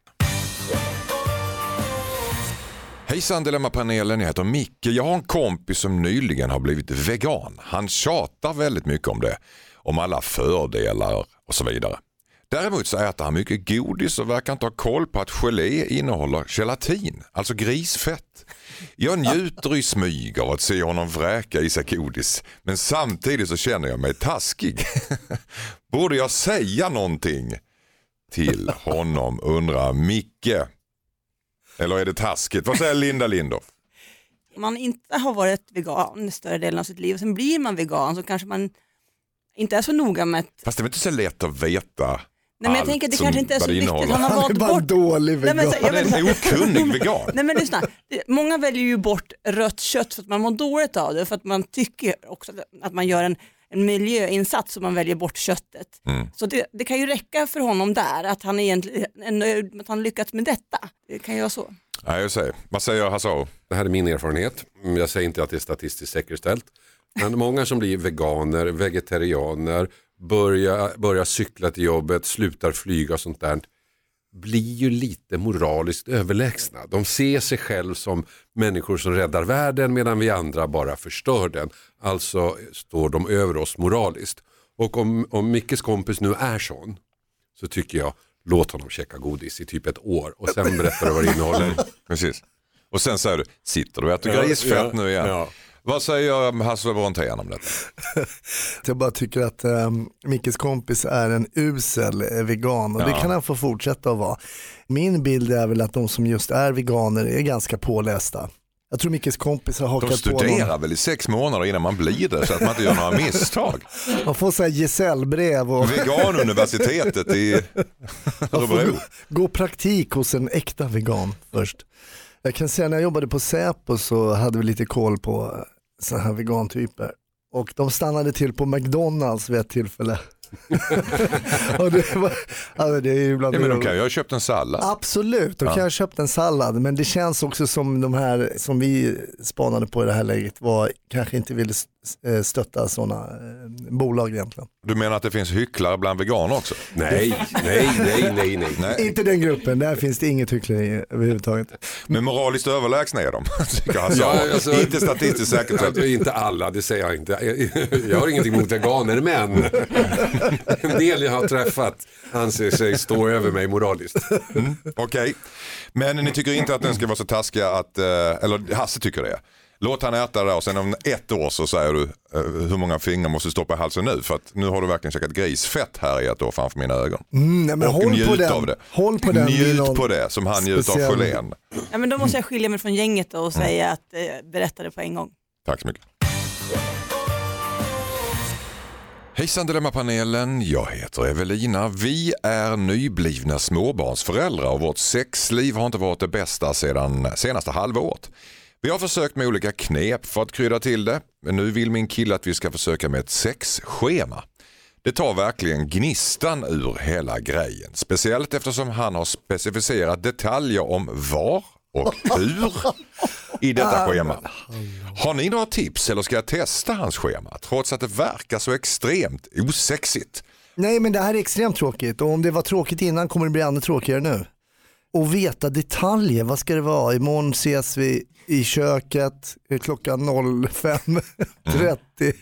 Hejsan Dilemmapanelen, jag heter Micke. Jag har en kompis som nyligen har blivit vegan. Han tjatar väldigt mycket om det. Om alla fördelar och så vidare. Däremot så äter han mycket godis och verkar inte ha koll på att gelé innehåller gelatin, alltså grisfett. Jag njuter i smyg av att se honom vräka i sig godis, men samtidigt så känner jag mig taskig. Borde jag säga någonting till honom undrar Micke. Eller är det taskigt? Vad säger Linda Lindorff? Om man inte har varit vegan större delen av sitt liv och sen blir man vegan så kanske man inte är så noga med att Fast det är väl inte så lätt att veta Nej men jag tänker att det kanske inte är så viktigt. Han har Han är bara bort dålig Nej, men vegan. så- jag Han är vet- en okunnig vegan. Nej men lyssna, många väljer ju bort rött kött för att man mår dåligt av det, för att man tycker också att man gör en, en miljöinsats om man väljer bort köttet. Mm. Så det, det kan ju räcka för honom där, att han egentligen med att han lyckats med detta. Det kan ju vara så. Nej, jag säger. Vad säger Hasse Aro? Det här är min erfarenhet. Mm, Jag säger inte att det är statistiskt säkerställt. Men många som blir veganer, vegetarianer, börjar, börjar cykla till jobbet, slutar flyga och sånt där blir ju lite moraliskt överlägsna. De ser sig själv som människor som räddar världen medan vi andra bara förstör den. Alltså står de över oss moraliskt. Och om, om Mickes kompis nu är sån så tycker jag låt honom käka godis i typ ett år och sen berättar du vad det innehåller. [LAUGHS] Precis. Och sen säger du, sitter du och äter Ja, grisfett ja, nu igen? ja. Vad säger Hasse Brontén om detta? [LAUGHS] Jag bara tycker att um, Mickes kompis är en usel eh, vegan och det Ja. kan han få fortsätta att vara. Min bild är väl att de som just är veganer är ganska pålästa. Jag tror Mickes kompis har De hakat på studerar någon. väl i sex månader innan man blir det så att man inte gör några [LAUGHS] misstag. Man får så här gesällbrev och Veganuniversitetet i [LAUGHS] Örebro. gå, gå praktik hos en äkta vegan först. Jag kan säga när jag jobbade på Säpo så hade vi lite koll på sådana här vegantyper. Och de stannade till på McDonalds vid ett tillfälle. [LAUGHS] det, var, alltså det är ju bland Ja, men det de kan ju ha köpt en sallad. Absolut, då kan jag ha köpt en sallad men det känns också som de här som vi spanade på i det här läget var kanske inte ville stötta sådana eh, bolag egentligen. Du menar att det finns hycklare bland veganer också? Nej, nej, nej, nej, nej. Nej. Inte den gruppen, där finns det inget hyckleri överhuvudtaget. Men moraliskt överlägsna är de, [LAUGHS] tycker han. Ja, alltså- Inte statistiskt säkert. Ja, det är Inte alla, det säger jag inte. Jag har ingenting emot veganer, men en del jag har träffat anser sig stå över mig moraliskt. Okej, men ni tycker inte att den ska vara så taskiga att, eh, eller Hasse tycker det. Låt han äta det där och sen om ett år så säger du eh, hur många fingrar måste du stoppa i halsen nu för att nu har du verkligen käkat grisfett här i ett år framför mina ögon. Mm, nej, men och håll njut på den. av det. Håll på den. Njut på det som han njuter av gelén. Ja, men då måste jag skilja mig från gänget då och säga att eh, berätta det på en gång. Tack så mycket. Hejsan Dilemmapanelen, jag heter Evelina. Vi är nyblivna småbarnsföräldrar och vårt sexliv har inte varit det bästa sedan senaste halvåret. Vi har försökt med olika knep för att krydda till det, men nu vill min kille att vi ska försöka med ett sexschema. Det tar verkligen gnistan ur hela grejen, speciellt eftersom han har specificerat detaljer om var och hur i detta schema. Har ni några tips eller ska jag testa hans schema trots att det verkar så extremt osexigt? Nej men det här är extremt tråkigt och om det var tråkigt innan kommer det bli ännu tråkigare nu. Och veta detaljer, vad ska det vara? Imorgon ses vi i köket eh, klockan 05.30.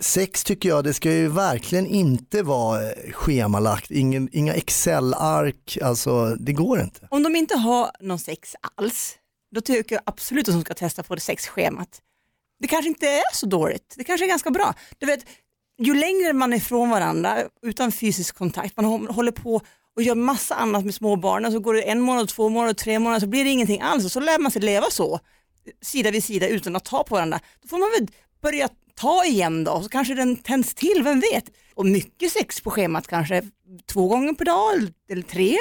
Sex tycker jag, det ska ju verkligen inte vara eh, schemalagt, Ingen, inga Excel-ark, alltså det går inte. Om de inte har någon sex alls, då tycker jag absolut att de ska testa på det sexschemat. Det kanske inte är så dåligt, det kanske är ganska bra. Du vet, ju längre man är ifrån varandra utan fysisk kontakt, man håller på och gör massa annat med småbarnen, så går det en månad, två månader, tre månader, så blir det ingenting alls och så lär man sig leva så, sida vid sida utan att ta på varandra. Då får man väl börja ta igen då, så kanske den tänds till, vem vet? Och mycket sex på schemat kanske två gånger per dag eller- tre.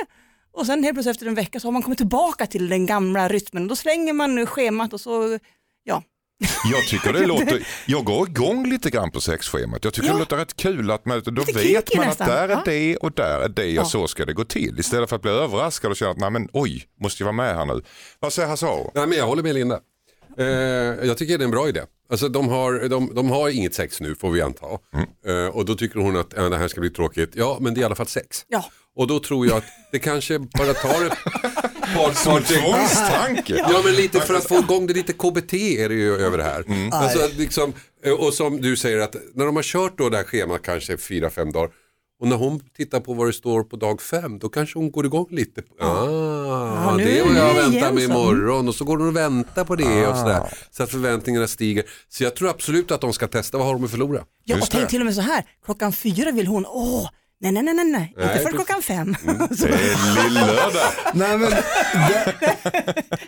Och sen helt plötsligt efter en vecka så har man kommit tillbaka till den gamla rytmen. Då slänger man nu schemat och så. Jag tycker [LAUGHS] det låter, jag går igång lite grann på sexschemat. Jag tycker Ja. det låter rätt kul att man, då vet man nästan. att där är Ja. det och där är det Ja. och så ska det gå till. Istället för att bli överraskad och känna att nej men oj, måste jag vara med här nu. Vad säger Hasse? Nej, men jag håller med Linda. Eh, jag tycker det är en bra idé. Alltså, de, har, de, de har inget sex nu får vi anta. Eh, och då tycker hon att äh, det här ska bli tråkigt. Ja, men det är i alla fall sex. Ja. Och då tror jag att det kanske bara tar [LAUGHS] par Tvångstanke. Ja men lite för att få igång det lite KBT är det ju över det här. Alltså, att liksom, eh, och som du säger att när de har kört då det här schemat kanske fyra fem dagar och när hon tittar på vad det står på dag fem då kanske hon går igång lite. Ah, nu det är vad jag väntar så. imorgon och så går hon och väntar på det och sådär. Så att förväntningarna stiger. Så jag tror absolut att de ska testa, vad har de att förlora? ja och tänk till och med så här, klockan fyra vill hon, åh, nej nej nej nej, nej. inte förrän klockan fem. Det är [LAUGHS] lillördag. Nej, men, det,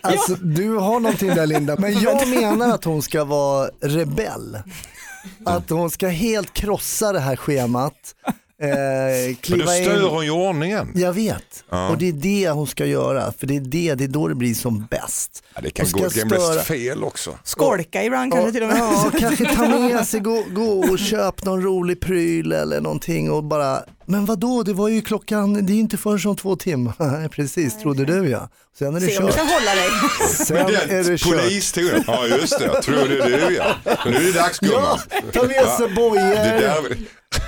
[LAUGHS] alltså, du har någonting där Linda, men [LAUGHS] jag menar att hon ska vara rebell. Att hon ska helt krossa det här schemat. Eh, Men då kliva stör in. hon ju ordningen. Jag vet, och det är det hon ska göra, för det är det, det är då det blir som bäst. Ja, det kan gå ska det kan bli störa- fel också. Skolka ibland kanske till och med. Ja, kanske ta med [LAUGHS] sig, gå, gå och köp någon rolig pryl eller någonting och bara, men vad då? det var ju klockan, det är inte förrän om två timmar. [LAUGHS] Precis, trodde du ja. Sen är det Se om du kört. kan hålla dig. Sen är det kört. Polistonen, ja just det, trodde du ja. Nu är det dags Ja, gumman. ta med sig bojor.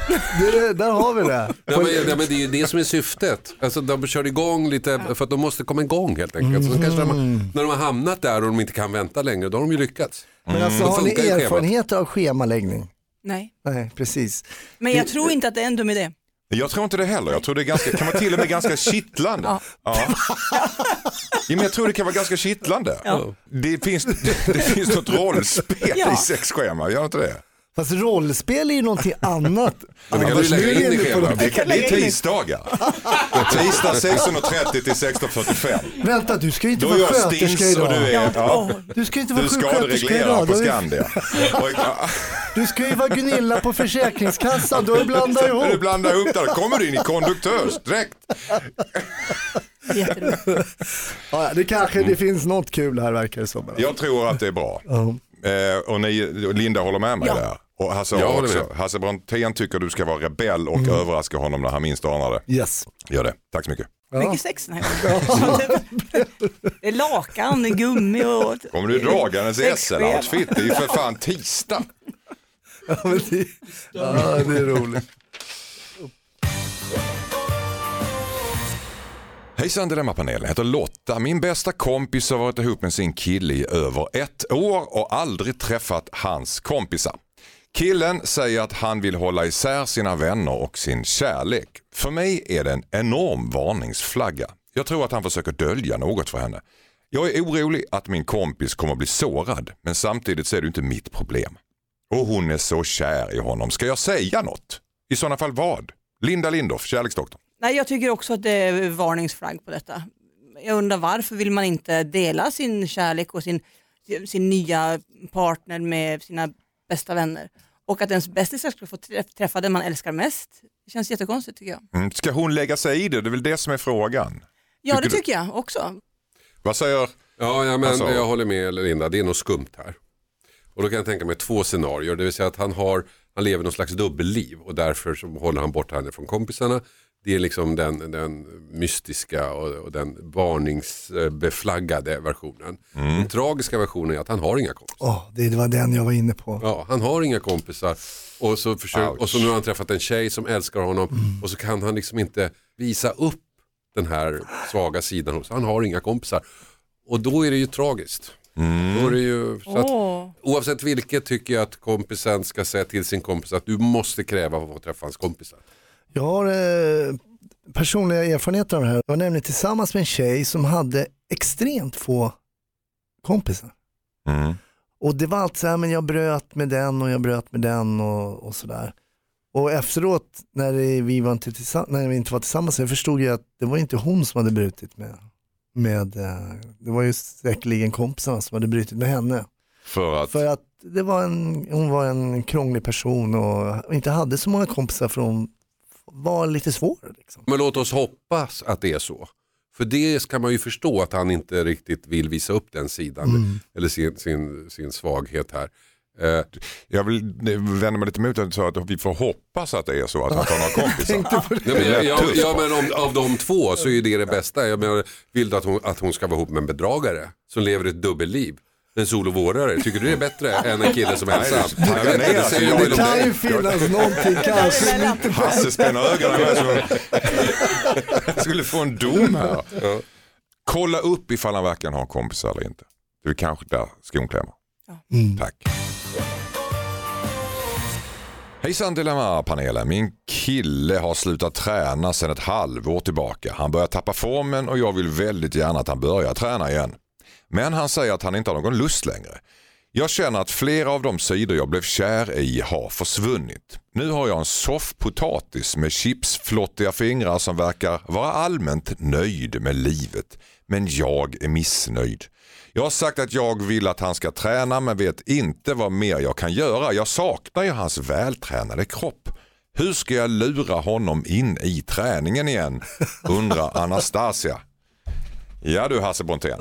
Där, Det, där har vi det. Ja, men, ja, men det är ju det som är syftet. Alltså, de kör igång lite för att de måste komma igång helt enkelt. Så kanske de, när de har hamnat där och de inte kan vänta längre, då har de ju lyckats. Men alltså, Då har ni erfarenheter av schemaläggning? Nej, Nej, precis. men jag tror inte att det är en dum idé. jag tror inte det heller. Jag tror det är ganska, kan vara till och med ganska kittlande. Ja. Ja. Ja, men jag tror det kan vara ganska kittlande. Det, finns, det, det finns något rollspel Ja. i sexschema, gör inte det? Fast rollspel är ju någonting [LAUGHS] annat. Men det kan du lägga in i schemat. Det, kan, det är tisdagar. Tisdag 16.30 till 16.45. Vänta, du ska ju inte Då vara jag sköterska stins och idag. du är... Ja, Du ska ju inte du vara är sjuksköterska idag. på Du, är- Skandia. [LAUGHS] Och, ja, du ska ju vara Gunilla på Försäkringskassan. Du har ju blandat [LAUGHS] du ihop. blandar ihop där, kommer du in i konduktörsdräkt. Jätteroligt. Ja, det kanske det finns något kul här verkar det som. Jag tror att det är bra. Ja. Eh, och ni, Linda håller med mig Ja. där. Och Hasse, håller också. Hasse Brontén tycker du ska vara rebell och överraska honom när han minst anar det. Yes. Gör det. Tack så mycket. Mycket sex den här [LAUGHS] gången. Det är lakan, det är gummi och... Kommer du dragandes i. SL-outfit? Det är ju för fan tisdag. [LAUGHS] Ja, men det, ja, det är roligt. Hejsan Dilemmapanelen, jag heter Lotta. Min bästa kompis har varit ihop med sin kille i över ett år och aldrig träffat hans kompisar. Killen säger att han vill hålla isär sina vänner och sin kärlek. För mig är det en enorm varningsflagga. Jag tror att han försöker dölja något för henne. Jag är orolig att min kompis kommer bli sårad, men samtidigt så är det ju inte mitt problem. Och hon är så kär i honom. Ska jag säga något? I sådana fall vad? Linda Lindorff, kärleksdoktorn. Nej, jag tycker också att det är varningsflagg på detta. Jag undrar varför vill man inte dela sin kärlek och sin, sin nya partner med sina bästa vänner? Och att ens bästisar ska få träff- träffa den man älskar mest, det känns jättekonstigt tycker jag. Mm. Ska hon lägga sig i det? Det är väl det som är frågan. Ja, Tycker det du? tycker jag också. Vad säger Ja, ja men Alltså- jag håller med Linda, det är något skumt här. Och då kan jag tänka mig två scenarier, det vill säga att han, har, han lever någon slags dubbelliv och därför så håller han bort henne från kompisarna. Det är liksom den, den mystiska och, och den varningsbeflaggade versionen. Den tragiska versionen är att han har inga kompisar. Åh, det var den jag var inne på. Ja, han har inga kompisar och så, försöker, och så nu har han träffat en tjej som älskar honom och så kan han liksom inte visa upp den här svaga sidan hos Han har inga kompisar. Och då är det ju tragiskt. Då är det ju, så att, Åh. oavsett vilket tycker jag att kompisen ska säga till sin kompis att du måste kräva att få träffa hans kompisar. Jag har eh, personliga erfarenheter av det här. Jag var nämligen tillsammans med en tjej som hade extremt få kompisar. Mm. Och det var allt så här, men jag bröt med den och jag bröt med den och, och sådär. Och efteråt när, det, vi var inte när vi inte var tillsammans så förstod jag att det var inte hon som hade brutit med, med eh, det var ju säkerligen kompisarna som hade brutit med henne. För att, För att det var en, hon var en krånglig person och inte hade så många kompisar för hon var lite svår. Liksom. Men låt oss hoppas att det är så. För det ska man ju förstå att han inte riktigt vill visa upp den sidan. Eller sin, sin, sin svaghet här. Eh, jag vill vända mig lite mot att du sa att vi får hoppas att det är så att han tar några kompisar. [LAUGHS] Nej, men, Det lät ja, tufft. ja, men om, av de två så är det det bästa. Jag menar, vill du att hon, att hon ska vara ihop med en bedragare som lever ett dubbelliv? En solovårare, tycker du det är bättre än en kille som är ensam? inte, ner, det alltså, jag Det kan ju finnas någonting kanske lite Hasse spänner ögonen med så jag skulle få en dom här. Ja. Kolla upp ifall han verkligen har kompisar eller inte. Det är kanske där skon klämmer. Mm. Tack. Hejsan Dilemma-panelen. Min kille har slutat träna sedan ett halvår tillbaka. Han börjar tappa formen och jag vill väldigt gärna att han börjar träna igen. Men han säger att han inte har någon lust längre. Jag känner att flera av de sidor jag blev kär i har försvunnit. Nu har jag en soffpotatis med chipsflottiga fingrar som verkar vara allmänt nöjd med livet. Men jag är missnöjd. Jag har sagt att jag vill att han ska träna men vet inte vad mer jag kan göra. Jag saknar ju hans vältränade kropp. Hur ska jag lura honom in i träningen igen? Undrar Anastasia. Ja du Hasse Brontén.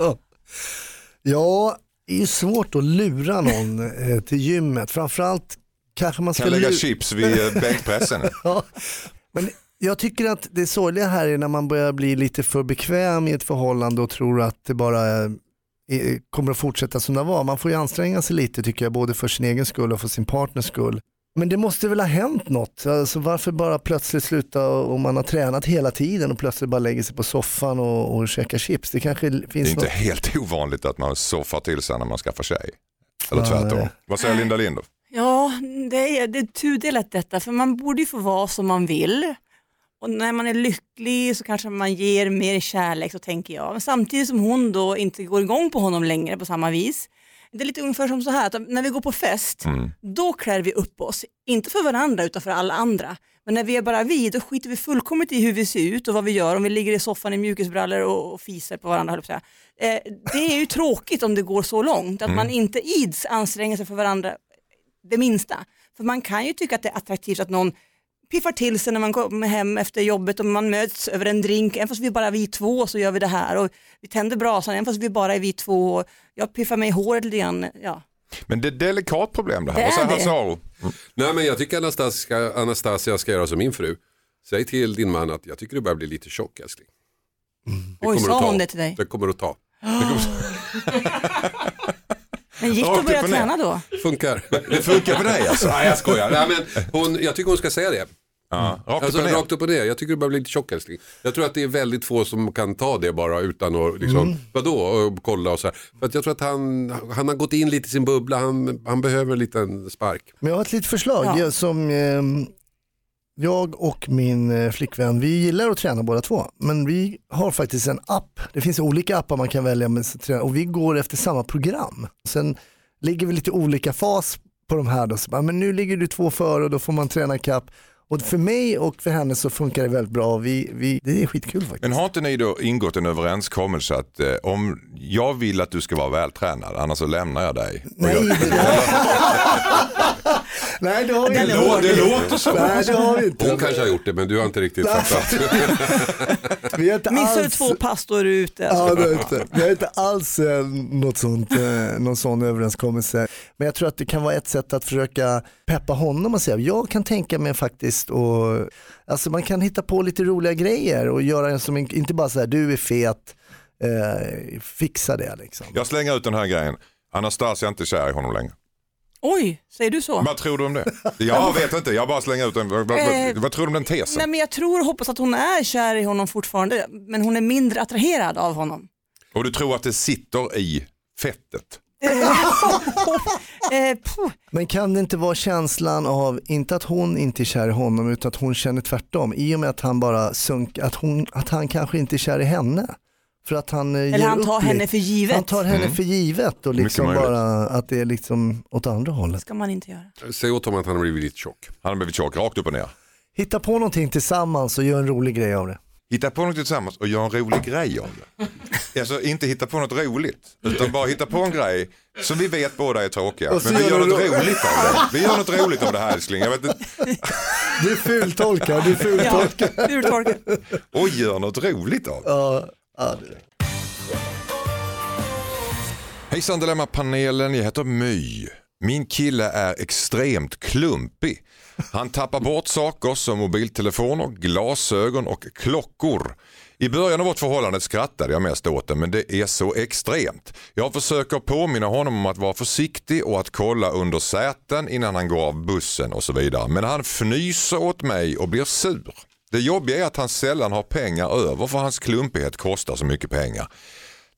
Ja, det är ju svårt att lura någon [LAUGHS] eh, till gymmet. Framförallt kanske man ska Kan lägga chips vid eh, [LAUGHS] bänkpressen. Ja, men jag tycker att det sorgliga här är när man börjar bli lite för bekväm i ett förhållande och tror att det bara eh, kommer att fortsätta som det var. Man får ju anstränga sig lite tycker jag, både för sin egen skull och för sin partners skull. Men det måste väl ha hänt något? Alltså, varför bara plötsligt sluta om man har tränat hela tiden och plötsligt bara lägger sig på soffan och, och käkar chips? Det kanske Det är finns inte något. helt [LAUGHS] ovanligt att man soffar till sig när man skaffar tjej. Eller Ja, tvärtom. nej. Vad säger Linda Lindorff? Ja, det är, det är tudelat detta, för man borde ju få vara som man vill. Och när man är lycklig så kanske man ger mer kärlek, så tänker jag. Men samtidigt som hon då inte går igång på honom längre på samma vis. Det är lite ungefär som så här, att när vi går på fest, Mm. då klär vi upp oss. Inte för varandra utan för alla andra. Men när vi är bara vi, då skiter vi fullkomligt i hur vi ser ut och vad vi gör. Om vi ligger i soffan i mjukisbrallor och, och fiser på varandra, höll jag. Eh, det är ju tråkigt om det går så långt, att man inte ids anstränger sig för varandra det minsta. För man kan ju tycka att det är attraktivt att någon piffar till sig när man kommer hem efter jobbet och man möts över en drink, även fast vi bara är vi två så gör vi det här och vi tänder brasan, även fast vi bara är vi två och jag piffar mig i håret lite grann. Ja. Men det är ett delikat problem det här. Det Vad säger är det. Hasse Aro? Nej men jag tycker Anastasia, Anastasia ska göra som min fru. Säg till din man att jag tycker du börjar bli lite tjock älskling. Det Oj, sa hon det till dig? Det kommer att ta. [GASPS] Men gick det att börja och träna då? Funkar. Det funkar för dig alltså? Nej jag skojar. Nej, men hon, jag tycker hon ska säga det. Ja, rakt Alltså, upp rakt upp och ner. Jag tycker du börjar bli lite tjock älskling. Jag tror att det är väldigt få som kan ta det bara utan att liksom, Mm. vadå, och kolla och så här. För att jag tror att han, han har gått in lite i sin bubbla, han, han behöver en liten spark. Men jag har ett litet förslag Ja. som eh, jag och min eh, flickvän, vi gillar att träna båda två. Men vi har faktiskt en app, det finns olika appar man kan välja med, och vi går efter samma program. Sen ligger vi lite olika fas på de här då, så bara, men nu ligger du två före och då får man träna kapp. Och för mig och för henne så funkar det väldigt bra. Vi, vi, det är skitkul faktiskt. Men har inte ni då ingått en överenskommelse att eh, om jag vill att du ska vara vältränad annars så lämnar jag dig? Nej, jag, [LAUGHS] Nej, det har vi inte. det låter så. Nej, det har vi inte. Hon kanske har gjort det men du har inte riktigt fattat. [LAUGHS] Vi har inte Missar du alls... två pass då är du ute. Ja, det är inte. Vi har inte alls eh, något sånt, eh, någon sån överenskommelse. Men jag tror att det kan vara ett sätt att försöka peppa honom och säga, jag kan tänka mig faktiskt och alltså man kan hitta på lite roliga grejer och göra en som, inte bara så här, du är fet, eh, fixa det liksom. Jag slänger ut den här grejen. Anastasia är inte kär i honom längre. Oj, säger du så? Vad tror du om det? Jag vet inte, jag bara slänger ut den. Vad, vad, Eh, vad tror du om den tesen? Nej, men jag tror och hoppas att hon är kär i honom fortfarande, men hon är mindre attraherad av honom. Och du tror att det sitter i fettet? [LAUGHS] Eh, puh. Men kan det inte vara känslan av, inte att hon inte är kär i honom utan att hon känner tvärtom i och med att han bara sunk, att, hon, att han kanske inte är kär i henne. För att han eh, Eller han upp tar lite. henne för givet. Han tar henne för givet och liksom bara att det är liksom åt andra hållet. ska man inte göra. Säg åt honom att han har blivit lite tjock. Han har blivit tjock, rakt upp och ner. Hitta på någonting tillsammans och gör en rolig grej av det. Hitta på något tillsammans och gör en rolig grej av det. Alltså inte hitta på något roligt, utan bara hitta på en grej som vi vet båda är tråkiga. Men vi gör något ro- roligt av det. Vi gör något roligt av det här älskling. Jag vet inte. Du fultolkar, du Ja, fultolkar. Och gör något roligt av det. Ja, ja, det- Hejsan Dilemma-panelen, jag heter My. Min kille är extremt klumpig. Han tappar bort saker som mobiltelefoner, glasögon och klockor. I början av vårt förhållande skrattade jag mest åt det men det är så extremt. Jag försöker påminna honom om att vara försiktig och att kolla under säten innan han går av bussen och så vidare. Men han fnyser åt mig och blir sur. Det jobbiga är att han sällan har pengar över för hans klumpighet kostar så mycket pengar.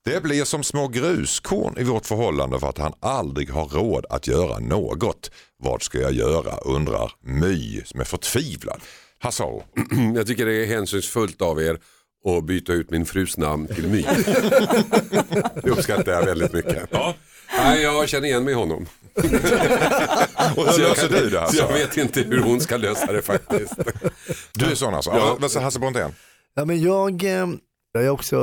Det blir som små gruskorn i vårt förhållande för att han aldrig har råd att göra något. Vad ska jag göra undrar My som är förtvivlad. Hasse Aro, [CLEARS THROAT] Jag tycker det är hänsynsfullt av er att byta ut min frus namn till My. [LAUGHS] Det uppskattar jag väldigt mycket. Nej, jag känner igen mig i honom. [LAUGHS] och hur Så jag, löser du det så jag vet inte hur hon ska lösa det faktiskt. Du är sån alltså? Ja. Ja. Vad säger Hasse Brontén? ja men jag, eh, jag är också,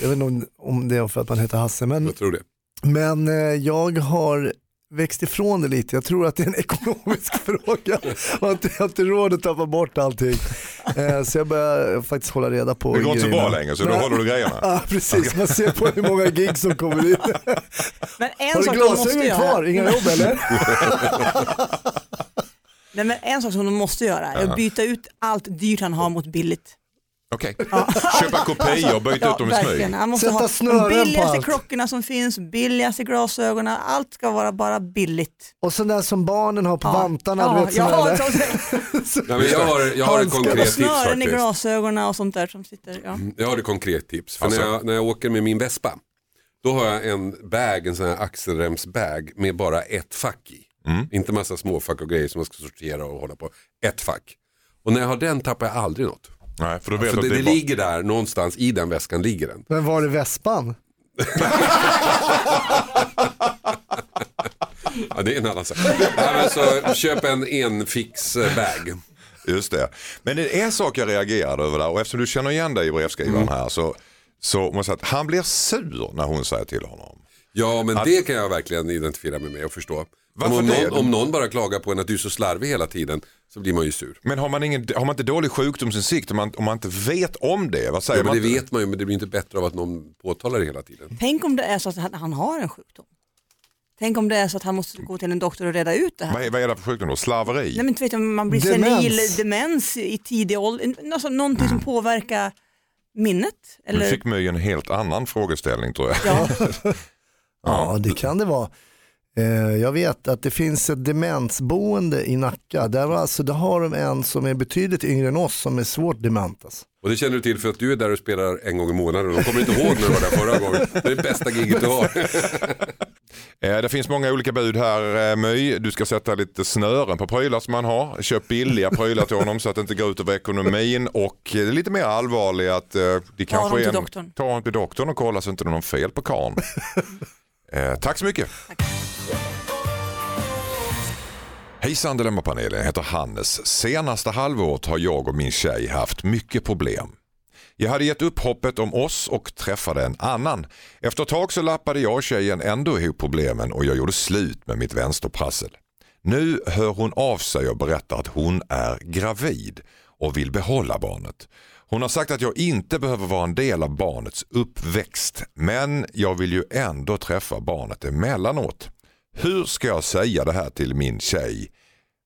jag vet inte om- om det är för att man heter Hasse, men, Jag tror det. men eh, jag har växt ifrån det lite. Jag tror att det är en ekonomisk [LAUGHS] fråga och att jag har inte råd att tappa bort allting. Eh, Så jag börjar faktiskt hålla reda på Det går inte så bra längre så då Nej. håller du grejerna. Ja precis, man ser på hur många gig som kommer in. Men en Har du sak de måste glasögon kvar? Inga jobb eller? [LAUGHS] nej, men en sak som de måste göra är att byta ut allt dyrt han har mot billigt. Okej, [LAUGHS] köpa kopior och byta ut dem i smyg. Han måste Sätta ha snören de på billigaste klockorna som finns, billigaste glasögonen, allt ska vara bara billigt. Och sån där som barnen har på Ja. vantarna, ja, vet jag har där. [LAUGHS] Nej, men jag, har, jag har ett konkret tips snören i faktiskt. glasögonen och sånt där som sitter. Ja. Jag har ett konkret tips. För Alltså? när, jag, när jag åker med min Vespa, då har jag en bag, en sån här axelremsbag med bara ett fack i. Inte massa småfack och grejer som man ska sortera och hålla på. Ett fack. Och när jag har den tappar jag aldrig något. Nej, för då vet För du det, att det det bara... ligger där någonstans i den väskan ligger den. Men var är vespan? [LAUGHS] Ja, det är en annan sak. Nej, så, köp en enfix-bag. Just det. Men det är en sak jag reagerade över där och eftersom du känner igen dig i brevskrivaren Mm. här så, så måste jag säga att han blir sur när hon säger till honom. Ja, men det kan jag verkligen identifiera mig med och förstå. Varför om, någon, om någon bara klagar på en att du är så slarvig hela tiden så blir man ju sur. Men har man, ingen, har man inte dålig sjukdomsinsikt om man, om man inte vet om det? Vad säger Ja, men man? det vet man ju, men det blir inte bättre av att någon påtalar det hela tiden. Tänk om det är så att han, han har en sjukdom. Tänk om det är så att han måste gå till en doktor och reda ut det här. Vad är, vad är det för sjukdom då? Slarveri? Nej, men inte vet jag, man blir Demens. senil, demens i tidig ålder, alltså, någonting som påverkar minnet. Nu Eller, fick My en helt annan frågeställning tror jag. ja, [LAUGHS] Ja, det kan det vara. Eh, Jag vet att det finns ett demensboende i Nacka. Där, var alltså, där har de en som är betydligt yngre än oss som är svårt dement. Alltså. Och det känner du till för att du är där och spelar en gång i månaden och de kommer inte ihåg när du var där förra gången. Det är det bästa giget du har. [LAUGHS] Eh, Det finns många olika bud här eh, My. Du ska sätta lite snören på prylar som man har. Köp billiga prylar till honom så att det inte går ut över ekonomin. Och det är lite mer allvarligt att det kanske honom är en... doktorn. Ta honom till doktorn och kolla så inte det är någon fel på karln. [LAUGHS] eh, tack så mycket. Hejsan Dilemmapanelen, jag heter Hannes. Senaste halvåret har jag och min tjej haft mycket problem. Jag hade gett upp hoppet om oss och träffade en annan. Efter ett tag så lappade jag och tjejen ändå ihop problemen och jag gjorde slut med mitt vänsterprassel. Nu hör hon av sig och berättar att hon är gravid och vill behålla barnet. Hon har sagt att jag inte behöver vara en del av barnets uppväxt men jag vill ju ändå träffa barnet emellanåt. Hur ska jag säga det här till min tjej?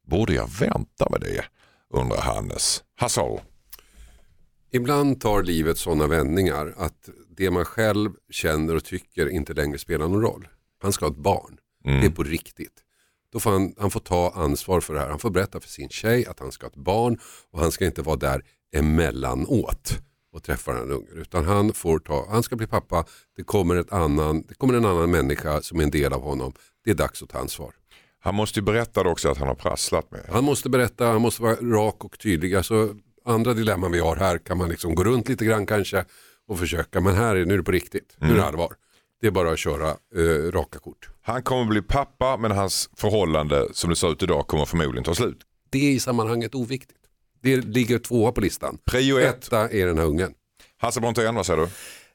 Borde jag vänta med det? undrar Hannes. Hassao. Ibland tar livet sådana vändningar att det man själv känner och tycker inte längre spelar någon roll. Han ska ha ett barn. Det är på riktigt. Då får han, han får ta ansvar för det här. Han får berätta för sin tjej att han ska ha ett barn och han ska inte vara där emellanåt och träffa den ungen. Utan han, får ta, han ska bli pappa, det kommer, ett annan, det kommer en annan människa som är en del av honom. Det är dags att ta ansvar. Han måste ju berätta också att han har prasslat med. Han måste berätta, han måste vara rak och tydlig. Alltså, andra dilemman vi har här kan man liksom gå runt lite grann kanske och försöka. Men här är, nu är det på riktigt, nu är det allvar. Det är bara att köra eh, raka kort. Han kommer bli pappa men hans förhållande som det ser ut idag kommer förmodligen ta slut. Det är i sammanhanget oviktigt. Det ligger tvåa på listan. Prio ett. Etta är den här ungen. Hasse Brontén, vad säger du?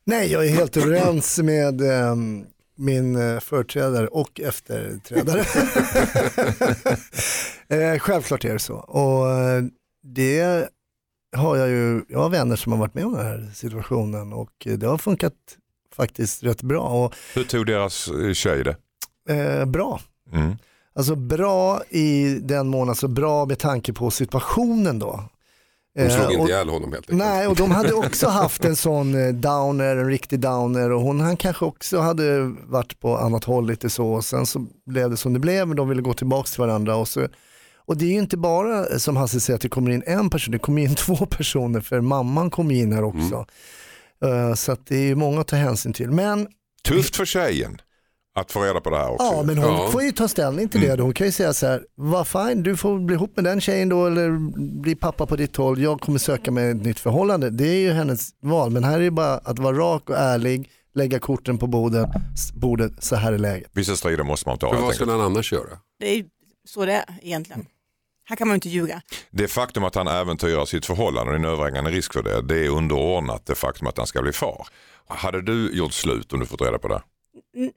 Nej, jag är helt överens med ehm, min eh, företrädare och efterträdare. [LAUGHS] eh, självklart är det så. Och eh, det har jag ju, jag har vänner som har varit med om den här situationen och det har funkat faktiskt rätt bra. Och, Hur tog deras eh, tjej det? eh, bra. Mm. Alltså bra i den mån, alltså bra med tanke på situationen då. De slog Eh, inte och- ihjäl honom helt enkelt. Nej, och de hade också haft en sån eh, downer, en riktig downer och hon han kanske också hade varit på annat håll lite så och sen så blev det som det blev, men de ville gå tillbaka till varandra och så och det är ju inte bara eh, som Hasse säger att det kommer in en person, det kommer in [LAUGHS] två personer för mamman kommer in här också. Eh, Så att det är ju många att ta hänsyn till. Men, Tufft för tjejen att få reda på det här också. ja, men hon Ja. får ju ta ställning till det. då. Hon kan ju säga så här, vad fine, du får bli ihop med den tjejen då eller bli pappa på ditt håll. Jag kommer söka mig ett nytt förhållande. Det är ju hennes val. Men här är det bara att vara rak och ärlig, lägga korten på bordet, bordet så här är läget. Vissa strider måste man ta. För helt vad skulle han annars göra? det är så det är egentligen. Här kan man inte ljuga. Det faktum att han äventyrar sitt förhållande och det är en överhängande risk för det, det är underordnat det faktum att han ska bli far. Hade du gjort slut om du fått reda på det?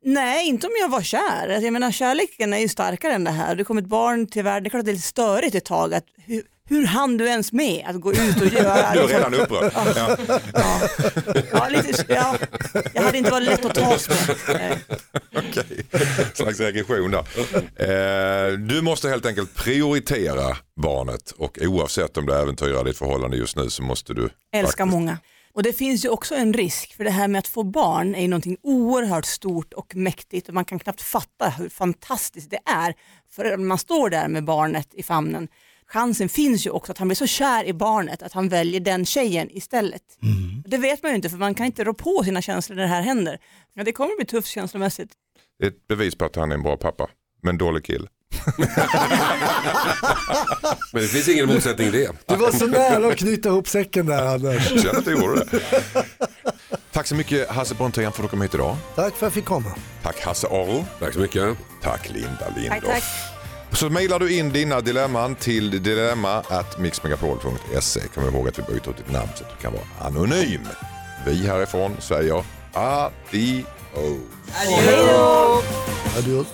Nej, inte om jag var kär. Alltså, Jag menar kärleken är ju starkare än det här. Det kom ett barn till världen, det är klart att det är lite störigt ett tag. Att, hur, hur hann du ens med att gå ut och göra? [LAUGHS] Du är liksom- redan upprörd. Ja. Ja, ja, lite, ja, jag hade inte varit lätt att tas med. Nej. Okej, slags reaktion där. Eh, du måste helt enkelt prioritera barnet och oavsett om du äventyrar ditt förhållande just nu så måste du Älskar faktiskt- många. Och det finns ju också en risk för det här med att få barn är ju någonting oerhört stort och mäktigt och man kan knappt fatta hur fantastiskt det är. För man står där med barnet i famnen. Chansen finns ju också att han blir så kär i barnet att han väljer den tjejen istället. Det vet man ju inte för man kan inte rå på sina känslor när det här händer. Ja, det kommer bli tufft känslomässigt. Det är ett bevis på att han är en bra pappa, men dålig kille. [LAUGHS] Men det finns ingen motsättning i det. Du var så nära att knyta ihop säcken där Anders. Jag känner att du gjorde det. Tack så mycket Hasse Brontén för att du kom hit idag. Tack för att jag fick komma. Tack Hasse Aro. Tack så mycket. Tack Linda Tack, Lindorff. tack. Så mejlar du in dina dilemman till dilemma@mixmegapol.se. Kom ihåg att vi byter ut ditt namn så att du kan vara anonym. Vi härifrån säger adios. Adios.